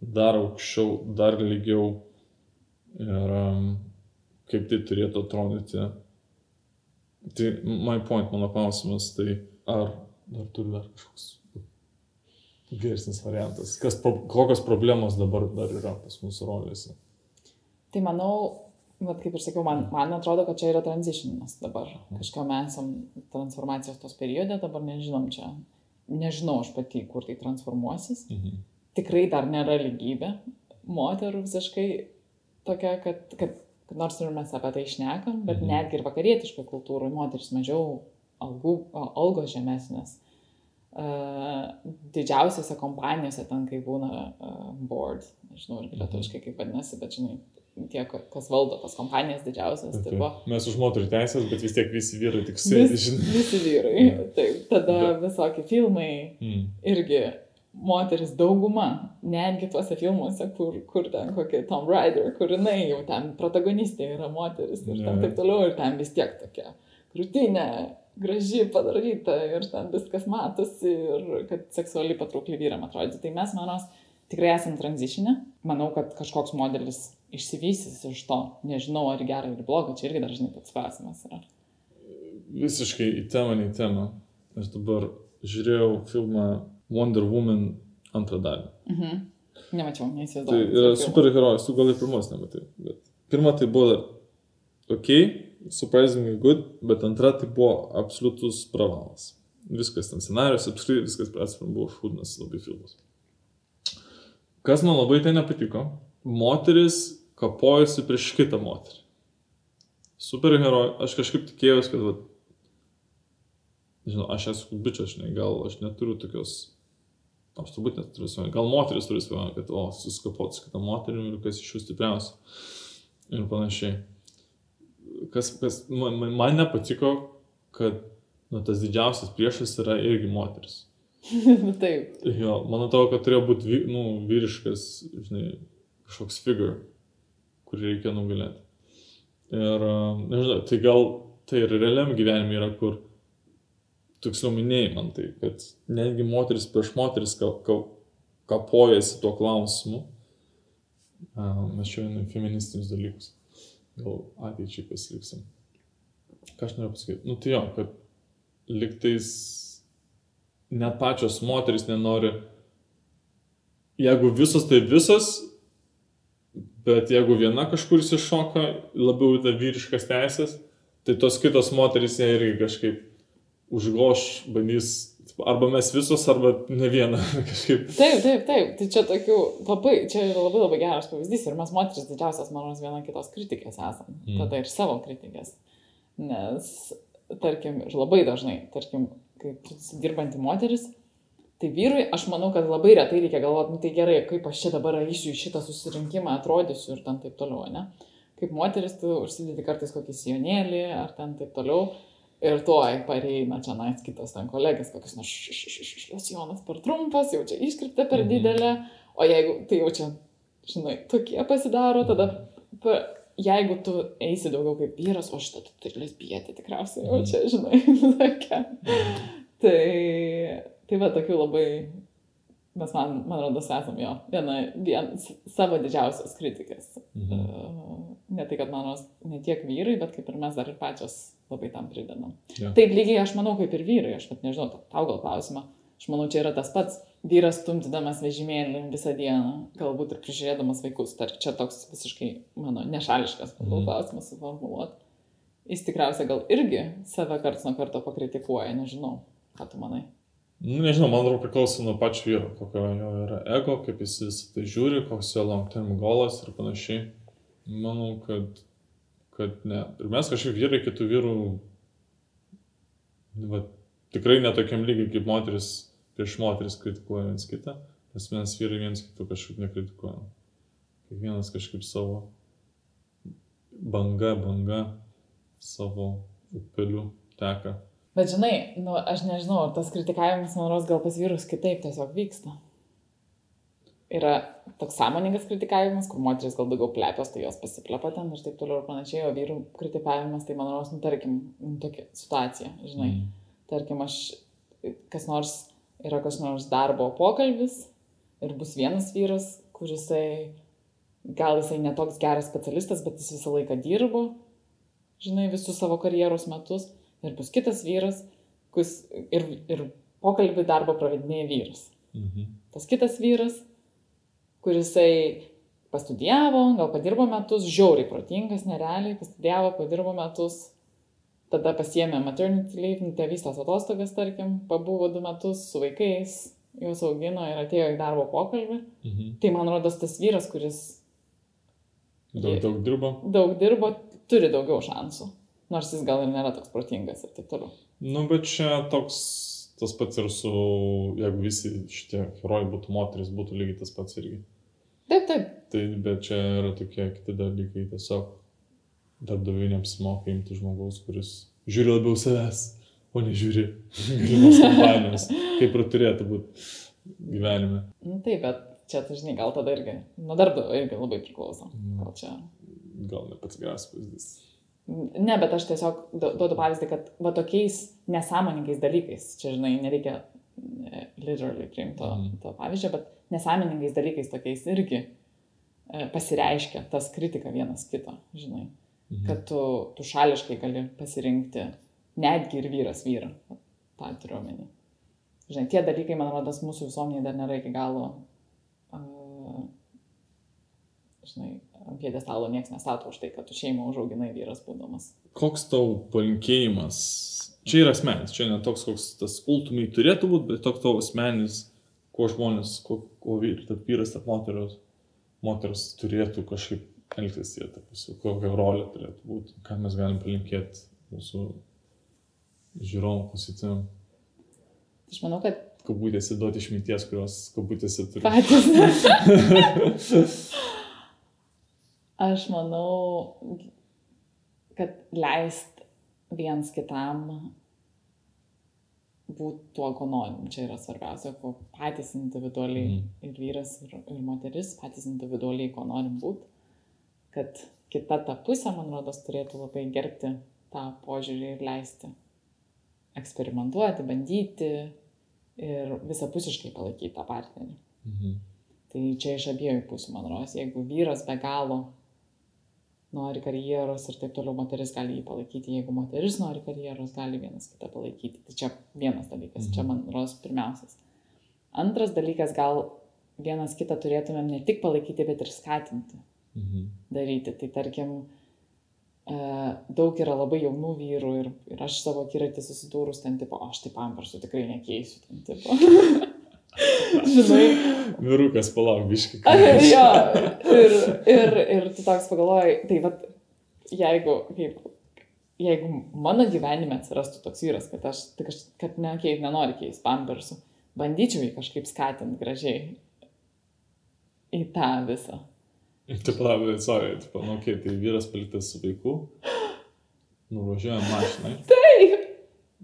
dar aukščiau, dar lygiau ir um, kaip tai turėtų atrodyti. Tai my point, mano klausimas, tai ar dar turi dar kažkoks geresnis variantas? Kas, kokios problemos dabar dar yra pas mūsų rolėse? Tai manau, bet kaip ir sakiau, man, man atrodo, kad čia yra transitionas dabar. Kažką mes esam transformacijos tos periode, dabar nežinom čia. Nežinau aš pati, kur tai transformuosis. Mhm. Tikrai dar nėra lygybė. Moterų visiškai tokia, kad, kad, kad nors ir mes apie tai išnekam, bet mhm. netgi ir vakarietiškai kultūrai moteris mažiau algų, algos žemesnės didžiausiose kompanijose, ten kai būna uh, board, nežinau, ir lietuviškai kaip vadinasi, bet žinai, tie, kas valdo tas kompanijas didžiausias. Okay. Tai Mes už moterų teisės, bet vis tiek visi vyrai tik sėdi, žinai. Visi vyrai. <laughs> Yeah. Taip, tada bet... visokie filmai mm. irgi moteris dauguma, netgi tuose filmuose, kur, kur ten kokia Tom Rider, kur jinai jau ten protagonistė yra moteris ir yeah. ten taip toliau, ir ten vis tiek tokia krūtinė graži padaryta ir ten viskas matosi ir kad seksualiai patraukli vyram atrodyti. Tai mes, manos, tikrai esam tranzišinė. Manau, kad kažkoks modelis išsivystys iš to. Nežinau, ar gerai ar blogai, čia irgi dažnai toks klausimas yra. Visiškai į temą, ne į temą. Aš dabar žiūrėjau filmą Wonder Woman antrą dalį. Mhm. Nemačiau, neįsivaizduoju. Tai yra superherojus, tu gal ir pirmos nematai. Bet pirma tai buvo ok, surprisingly good, bet antra tai buvo absoliutus pravalas. Viskas ten scenarius, apskritai viskas atsiprašau, buvo šūdnas labai filmas. Kas man labai tai nepatiko, moteris kapojasi prieš kitą moterį. Superherojų, aš kažkaip tikėjausi, kad, va, žinau, aš esu bičias, žinai, gal aš neturiu tokios, aš turbūt neturiu svajonę, gal moteris turi svajonę, kad, o, susikapoti su kitą moterimi ir kas iš jų stipriausia. Ir panašiai kas, kas man, man nepatiko, kad nu, tas didžiausias priešas yra irgi moteris. <laughs> Taip. Jo, man atrodo, kad turėjo būti nu, vyriškas, žinai, kažkoks figure, kurį reikia nugalėti. Ir, nežinau, tai gal tai ir realiam gyvenime yra, kur, tiksliau minėjai man tai, kad netgi moteris prieš moteris ka, ka, kapojasi tuo klausimu. Mes einame feministinius dalykus gal ateičiai pasiliksim. Ką aš noriu pasakyti? Nu tai jo, kad liktais net pačios moteris nenori, jeigu visos tai visos, bet jeigu viena kažkur įsišoka labiau į tą vyriškas teisės, tai tos kitos moteris ją irgi kažkaip užgoš, bandys arba mes visos, arba ne viena <laughs> kažkaip. Taip, taip, taip. Tai čia tokių labai, čia yra labai labai geras pavyzdys ir mes moteris didžiausias, manau, viena kitos kritikės esame. Mm. Tada ir savo kritikės. Nes, tarkim, ir labai dažnai, tarkim, kaip dirbanti moteris, tai vyrui, aš manau, kad labai retai reikia galvoti, nu tai gerai, kaip aš čia dabar eisiu į šitą susirinkimą, atrodysiu ir ten taip toliau, ne? kaip moteris tu užsidedi kartais kokį sijonėlį ar ten taip toliau. Ir tuoj pareina čia nais kitas ten kolegas, kokius nors šios jonas per trumpas, jau čia iškripta per didelė, o jeigu tai jau čia, žinai, tokie pasidaro, tada pa, jeigu tu eisi daugiau kaip vyras, o šitą tu turi lesbietį tikriausiai, jau čia, žinai, <laughs> tokia. Tai, tai va, tokių labai, mes man, man rodos, esam jo, viena, vien, savo didžiausias kritikas. Mhm. Ne tai, kad manos ne tiek vyrai, bet kaip ir mes dar ir pačios labai tam pridedam. Ja. Taip lygiai aš manau kaip ir vyrai, aš pat nežinau, tau gal klausimą. Aš manau, čia yra tas pats vyras stumdydamas vežimėlį visą dieną, galbūt ir prižiūrėdamas vaikus. Tar čia toks visiškai mano nešališkas mm. klausimas suformuoluot. Jis tikriausiai gal irgi save karts nuo karto pakritikuoja, nežinau, ką tu manai. Nu, nežinau, man atrodo priklauso nuo pačio vyro, kokio jo yra ego, kaip jis visą tai žiūri, koks jo long term golas ir panašiai. Manau, kad, kad ne. Ir mes kažkaip vyrai kitų vyrų, va, tikrai netokiam lygiai kaip moteris prieš moteris kritikuoja viens kitą, nes mes vyrai viens kitų kažkaip nekritikuojam. Kiekvienas kažkaip savo banga, banga, savo upeliu teka. Bet žinai, nu, aš nežinau, tas kritikavimas, man rodos, gal pas vyrus kitaip tiesiog vyksta. Yra toks sąmoningas kritikavimas, kur moteris gal daugiau plepios, tai jos pasiplepa ten ir taip toliau ir panašiai, o vyrų kritikavimas, tai man rodos, nu, tarkim, nu, tokia situacija, žinai. Mm. Tarkim, aš kas nors yra kas nors darbo pokalbis ir bus vienas vyras, kuris gal jisai netoks geras specialistas, bet jis visą laiką dirbo, žinai, visus savo karjeros metus. Ir bus kitas vyras, kuris ir, ir pokalbį darbo pravedinėja vyras. Mhm. Tas kitas vyras, kuris pastudijavo, gal padirbo metus, žiauriai protingas, nerealiai, pastudijavo, padirbo metus, tada pasiemė maternity leave, nu, tėvystės atostogas, tarkim, pabuvo du metus su vaikais, juos augino ir atėjo į darbo pokalbį. Mhm. Tai man rodos tas vyras, kuris daug, daug dirbo. Daug dirbo, turi daugiau šansų. Nors jis gal ir nėra toks protingas ir taip toliau. Nu, bet čia toks, tas pats ir su, jeigu visi šitie herojai būtų moteris, būtų lygiai tas pats irgi. Taip, taip. Tai, bet čia yra tokie kiti dalykai, tiesiog darbdaviui neapsimoka imti žmogaus, kuris žiūri labiau savęs, o ne žiūri galimos kompanijos, kaip ir turėtų būti gyvenime. Nu, taip, bet čia, tu žinai, gal tada irgi, nuo darbdavio irgi labai priklauso. Nu. Gal čia. Gal ne pats geras pavyzdys. Ne, bet aš tiesiog duodu pavyzdį, kad va tokiais nesąmoningais dalykais, čia, žinai, nereikia literally priimti to, mm. to pavyzdžio, bet nesąmoningais dalykais tokiais irgi e, pasireiškia tas kritika vienas kito, žinai. Mhm. Kad tu, tu šališkai gali pasirinkti netgi ir vyras vyrą. tą turiu omeny. Žinai, tie dalykai, man rodos, mūsų visuomenėje dar nėra iki galo, uh, žinai, ant pėdestalo niekas nestato už tai, kad tu šeimą užauginai vyras būdamas. Koks tau palinkėjimas? Čia yra asmenis, čia ne toks, koks tas ultimai turėtų būti, bet toks tavo asmenis, kuo žmonės, kuo, kuo vyras, tarp moteros, moters turėtų kažkaip elgtis jie tarpusavį, kokia rolė turėtų būti, ką mes galim palinkėti mūsų žiūrovom, klausytėm. Aš manau, kad... Kabutėse duoti išminties, kurios kabutėse turi. Patys. <laughs> Aš manau, kad leist viens kitam būti tuo, ko norim. Čia yra svarbiausia, ko patys individualiai mm. ir vyras, ir, ir moteris patys individualiai, ko norim būti kad kita ta pusė, man rodos, turėtų labai gerbti tą požiūrį ir leisti eksperimentuoti, bandyti ir visapusiškai palaikyti tą partnerį. Mhm. Tai čia iš abiejų pusių, man rodos, jeigu vyras be galo nori karjeros ir taip toliau moteris gali jį palaikyti, jeigu moteris nori karjeros, gali vienas kitą palaikyti. Tai čia vienas dalykas, mhm. čia man rodos pirmiausias. Antras dalykas, gal vienas kitą turėtumėm ne tik palaikyti, bet ir skatinti mhm. daryti. Tai tarkim, e, daug yra labai jaunų vyrų ir, ir aš savo akiratį susidūrus ten, tipo, aš tai pampersų tikrai nekeisiu, ten, tipo. <laughs> <laughs> Žinai. Vyrukas palauk, biškai. jo, ir, ir, ir tu toks pagalvoji, tai vad, jeigu, kaip, jeigu mano gyvenime atsirastų toks vyras, kad aš, tai kaž, kad ne, keit, nenori keisti pampersų, bandyčiau jį kažkaip skatinti gražiai į tą visą Taip, labai, sorry, taip, nu, okay, tai vyras paliktas su vaiku, nuvažiuoja mašinai. Taip.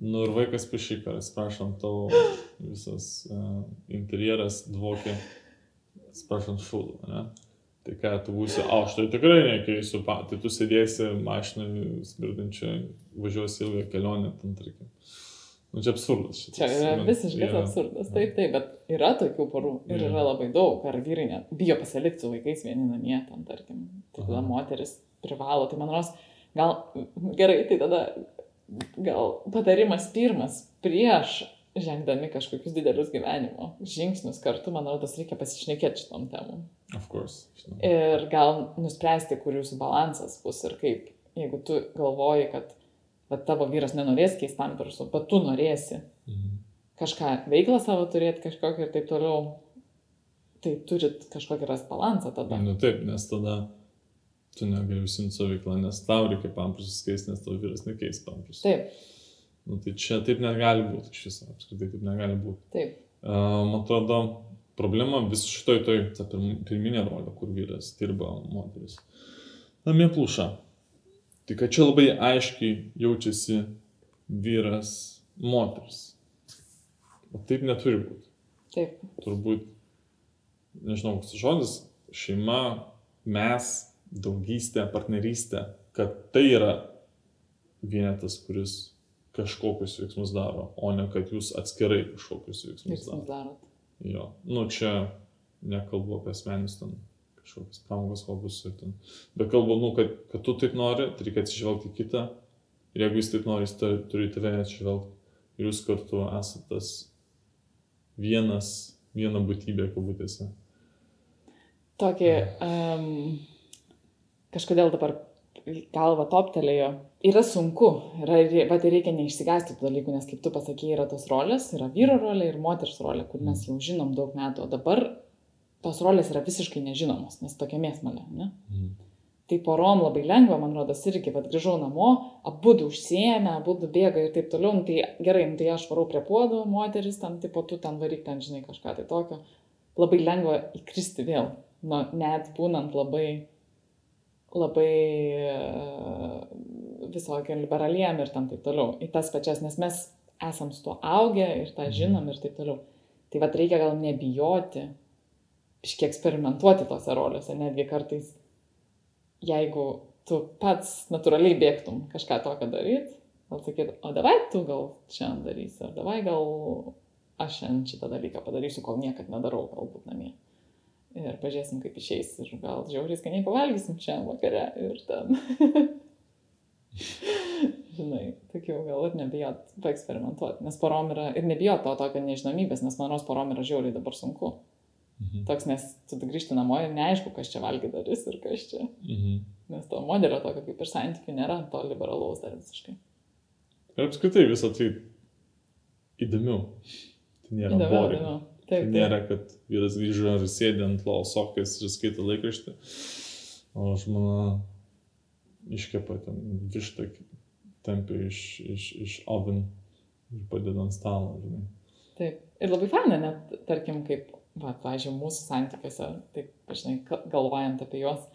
Nu ir vaikas pišyka, atsiprašom, tavo <gasps> visas uh, interjeras dvokia, atsiprašom, šūdų, ne? Tai ką tu būsi, aš tai tikrai nekeisiu, tai tu sėdėsi mašinai smirdančią, važiuosi ilgą kelionę, ten tarkim. Nu čia absurdas. Čia yra visiškas Yra- absurdas. Taip, taip, bet yra tokių porų ir Jo. yra labai daug. Ar vyrai net bijo pasilikti su vaikais vieni namie, ten, tarkim. Tai tada moteris privalo. Tai man rodos, gal gerai, tai tada gal patarimas pirmas prieš žengdami kažkokius didelius gyvenimo žingsnius kartu, man rodos, reikia pasišnekėti šitom temom. Of course. žinau. Ir gal nuspręsti, kur jūsų balansas bus ir kaip. Jeigu tu galvoji, kad va, tavo vyras nenorės keisti pampersų, bet tu norėsi Mhm. kažką veiklą savo turėti, kažkokią ir taip toliau, tai turit kažkokį rast balansą tada. Nu taip, nes tada tu negali užsimti savo veiklą, nes tau reikia pampersus keisti, nes tavo vyras nekeis pampersus. Taip, Nu, tai čia taip negali būti iš viso, apskritai taip negali būti. taip. Man atrodo, problema vis šitoj toj ta pirm- pirminė rolė, kur vyras dirba, moteris. Namie pluša. Tai kad čia labai aiškiai jaučiasi vyras, moteris. O taip neturi būti. Taip, Turbūt, nežinau, koks žodis, šeima, mes, draugystė, partnerystė, kad tai yra vienetas, kuris kažkokius veiksmus daro, o ne kad jūs atskirai kažkokius veiksmus veiksmus daro. darot. Jo, nu čia nekalbu apie asmenis ten kažkokius pramogos hobius ir ten. Bet kalbu, nu, kad, kad tu taip nori, tai reikia atsižvelgti kitą. Ir jeigu jis taip nori, jis turi turi tave atsižvelgti. Ir jūs kartu esate tas vienas, viena būtybė, kabutėse. Tokį, um, kažkodėl dabar galva toptelėjo. Yra sunku, yra, bet reikia neišsigasti tų dalykų, nes kaip tu pasakėjai, yra tos rolės, yra vyro rolė ir moters rolė, kur mes jau žinom daug metų, o dabar tos rolės yra visiškai nežinomos, nes tokia mėsmalė, ne? Mhm. Tai porom labai lengva, man rodos, irgi, vad grįžau namo, abu užsiemę, abu bėga ir taip toliau, nu, tai gerai, nu, tai aš varau prie puodų, moteris ten, tipo, tu ten varyk ten, žinai, kažką tai tokio. Labai lengva įkristi vėl, nu, net būnant labai, labai e, visokiam liberaliem ir tam taip toliau, į tas pačias, nes mes esam su tuo augę ir tą žinom ir taip toliau. Tai vad reikia gal nebijoti, iškiek eksperimentuoti tose rolėse, netgi kartais jeigu tu pats natūraliai bėgtum kažką tokio daryti, gal sakyt, o davai tu gal šiandien darysi, ar davai gal aš šiandien šitą dalyką padarysiu, kol niekad nedarau, galbūt namie. Ir pažiūrėsim, kaip išeis. Ir gal žiauriai skaniai pavalgysim šiandien vakare. Ir ten. <laughs> Žinai, tokių galbūt nebijot paeksperimentuoti. Nes porom yra, ir nebijot to tokio nežinomybės, nes man rodos porom yra žiauriai dabar sunku. Mhm. Toks, nes tu grįžti namo ir neaišku, kas čia valgy darys ir kas čia. Mhm. Nes to modelio tokio kaip ir santykių nėra, to liberalaus dar visiškai. Ir apskritai visą tai įdomiau. Tai nėra Įdomiau, boring. įdomiau. Tai Taip, nėra, taip. kad vyras grįžo ir sėdė ant lovos sofkės ir skaito laikraštį, o žmona iškepa ten vištą, tempia iš, iš, iš oven ir padeda ant stalo, žinai. taip. Ir labai faina, net, tarkim, kaip, va, pažiūrėjau, mūsų santykiuose, taip, žinai, galvojant apie juos,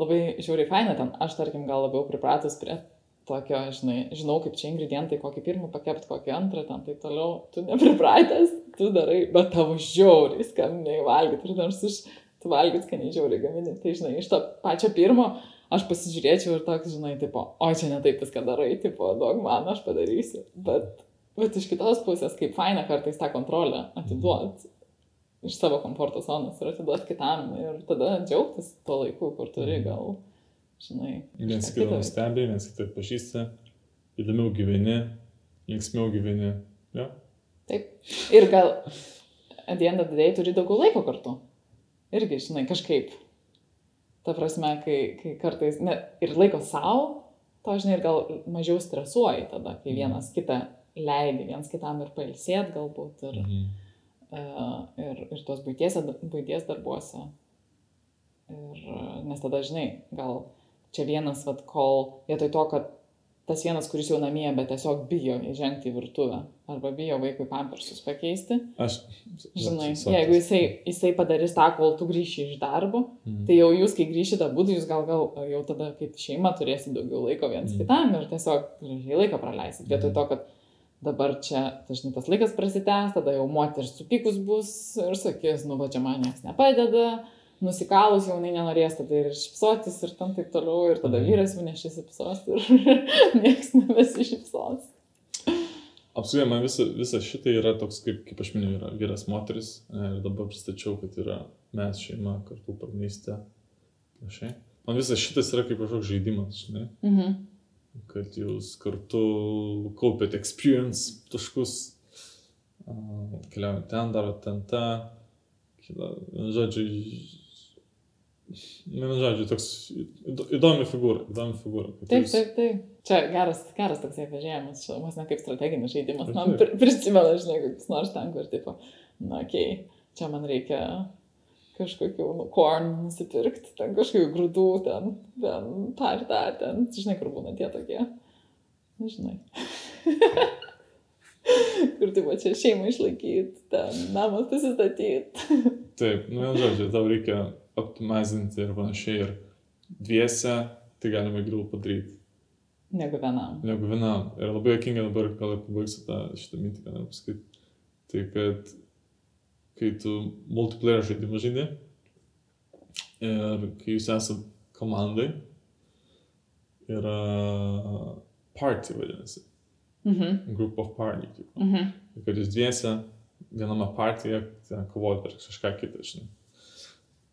labai žiauriai faina ten, aš, tarkim, gal labiau pripratus prie tokio, žinai, žinau, kaip čia ingredientai, kokį pirmą pakepti, kokį antrą, ten taip toliau, tu nepripratęs, tu darai, bet tavo žiauriai skaniai valgyti, ir nors iš, tu valgyti skaniai žiauriai gamini, tai, žinai, iš to pačio pirmo aš pasižiūrėčiau ir toks, žinai, tipo, o čia ne taip viską darai, tipo, duok man, aš padarysiu, bet, bet iš kitos pusės, kaip faina kartais tą kontrolę atiduot iš savo komforto zonos ir atiduot kitam. Ir tada džiaugtis tuo laiku, kur turi gal, žinai, Viens kažką kitą nustebė, viens kitą pažįsta, įdomiau gyveni, linksmiau gyveni. Ja? Taip. Ir gal dieną didėjai turi daugiau laiko kartu. Irgi, žinai, kažkaip. Ta prasme, kai, kai kartais, ne, ir laiko savo, to, žinai, ir gal mažiau stresuoji tada, kai Mhm. vienas kitą leidi, vienas kitam ir pailsėt galbūt, ir, Mhm. uh, ir, ir tos būties, būties darbuose. Ir, nes tada, žinai, gal čia vienas, vad, kol vietoj to, kad tas vienas, kuris jau namie, bet tiesiog bijo įžengti į virtuvę arba bijo vaikui pampersus pakeisti. Aš. Žinai, jeigu jisai, jisai padarys tą, kol tu grįši iš darbo, mm. tai jau jūs, kai grįšite būdų, jūs gal, gal jau tada kaip šeima turėsite daugiau laiko viens mm. kitam ir tiesiog gražiai laiką praleisit. Vietoj to, kad dabar čia dažnai tas laikas prasitęs, tada jau moteris supykus bus ir sakys, nu va čia man niekas nepadeda nusikalus jaunai nenorės tada ir šipsotis ir tam taip toliau, ir tada mhm. vyras jau nešisipsos ir <laughs> niekas nebesišipsos. Apsuoja, man visa, visa šitą yra toks, kaip, kaip aš minėjau, yra vyras moteris ir dabar pristačiau, kad yra mes šeima kartu partnerystė. Man visas šitas yra kaip kažkoks žaidimas, žinai. Mhm. Kad jūs kartu kaupėt experience taškus, keliaujate ten, darote ten tą. Žodžiu, Vienu žodžiu, toks įdomi figūra, įdomi figūra. Taip, taip, taip. Čia geras, geras toksai pažiūrėjimas, čia vos ne kaip strateginis žaidimas. Man prisimena, žinai, kokius nors ten, kur tipo, na, okei, okay, čia man reikia kažkokių, nu, korn nusipirkti, ten kažkokių grūdų, ten, ten, tą ir tą, ten, žinai, kur būna tie tokie. Na, žinai. <laughs> kur tai va čia šeimą išlaikyti, ten namas pasistatyti. Taip, nu, žodžiu, tau reikia optimizinti ir panašiai. Ir dviese tai galima geriau padaryti. Negu vienam. Negu vienam. Ir labai jokinga dabar, gal ir pabaigsiu tą šitą mintį, ką noriu pasakyti. Tai kad kai tu multiplayer žaidimą žaidži ir kai jūs esate komandai, yra party vadinasi. Mhm. Group of party. Mhm. Ir kad jūs dviese viename partijoje kovojate prieš kažką kitą, žinai.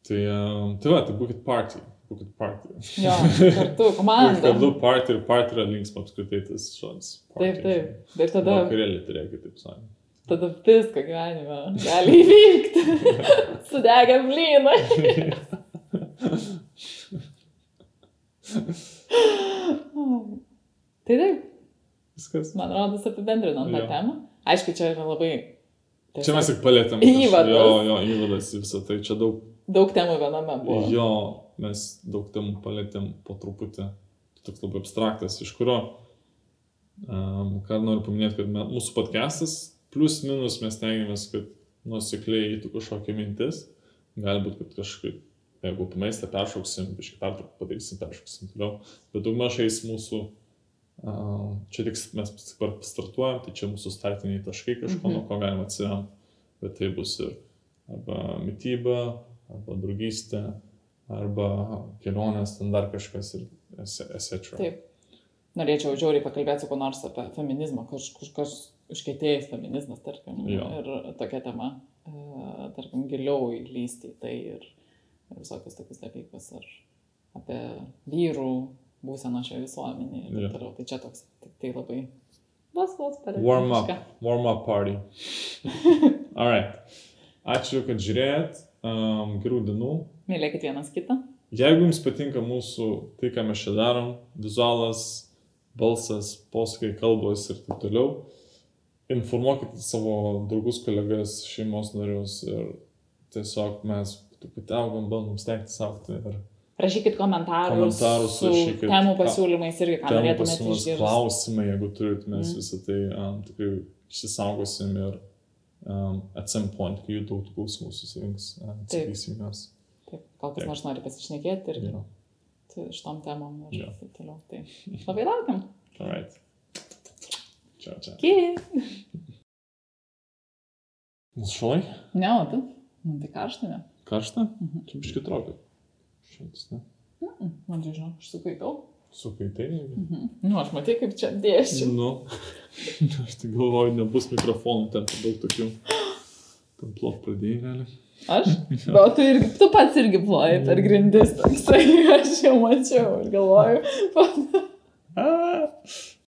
Tai, tai va, tai būkit party. Būkit party. Jo, kartu, <laughs> komanda. Kartu party ir party yra linksma apskritai tas žodis. Taip, taip. Ir tada... Vakarėlį turėkit, taip sakant. Tada viską gyvenime gali įvykti. <laughs> Sudegę blynai. tai taip. Viskas. Man rodos apibendrinom tą temą. Aišku, čia yra labai... Tiesiog... Čia mes tik palėtėm. Įvadas. Jo, jo, įvadas į visą tai. Čia daug Daug temų viename buvo. Jo, mes daug temų palėtėm po truputį. Toks labai abstraktas, iš kurio, um, ką noriu paminėti, kad mes, mūsų podcastas, plus minus mes tengiamės, kad nusikliai įtų kažkokia mintis. Galbūt, kad kažkaip, jeigu po maistą peršauksim, biškai pertrauką padarysim, peršauksim toliau. Bet daug mažais mūsų, um, čia tik mes startuojam, tai čia mūsų startiniai taškai kažko, mhm. nuo ko galima atsiremti. Bet tai bus ir arba mytyba, arba draugystė, arba kelionės, ten dar kažkas ir etc. Taip. Norėčiau žiauriai pakalbėti su kuo nors apie feminizmą, kažkas užkėtėjęs feminizmas, tarkim, jo. ir tokia tema, e, tarkim, giliau įlysti į tai ir, ir visokius tokius dalykus, ar apie vyrų būseną šioje visuomenėje ir taip toliau. Tai čia toks, tik tai labai vos vos padeda. Warm up, warm up party. <laughs> Alright. Ačiū, kad žiūrėjot um, gerų dienų. Mylėkit vienas kitą. Jeigu jums patinka mūsų tai, ką mes čia darom, vizualas, balsas, posakai, kalbos ir taip toliau, informuokite savo draugus, kolegas, šeimos narius ir tiesiog mes truputį augam, bandom stengtis aukti. Ir... Rašykit komentarus. Komentarus, rašykit. Temų pasiūlymais irgi, ką norėtumėte išgirsti. Klausimai, jeigu turit, mes mm. visą tai um, tikrai išsisaugosim ir um, at some point, kai jų daug klausimų susirinks, atsakysim juos. Taip, gal kas nors nori pasišnekėti ir yeah. šitom temom ir yeah. taip toliau. Tai labai laukiam. Alright. Čia, čia. Ki. Mūsų šalai? Ne, o tu? Man tai karšta, ne? Karšta? Mhm. Čia biškai traukia. Šimtas, ne? Mm, man tai žinau, aš sukaitau. Sukaitai? Mhm. Nu, aš matai, kaip čia dėščiau. Nu, <laughs> aš tik galvoju, nebus mikrofonų, ten daug tokių. Ten plot pradėjai, realiai. Aš? <laughs> Bet tu, irgi, tu pats irgi ploji per grindis, toksai, <laughs> aš jau mačiau ir galvoju,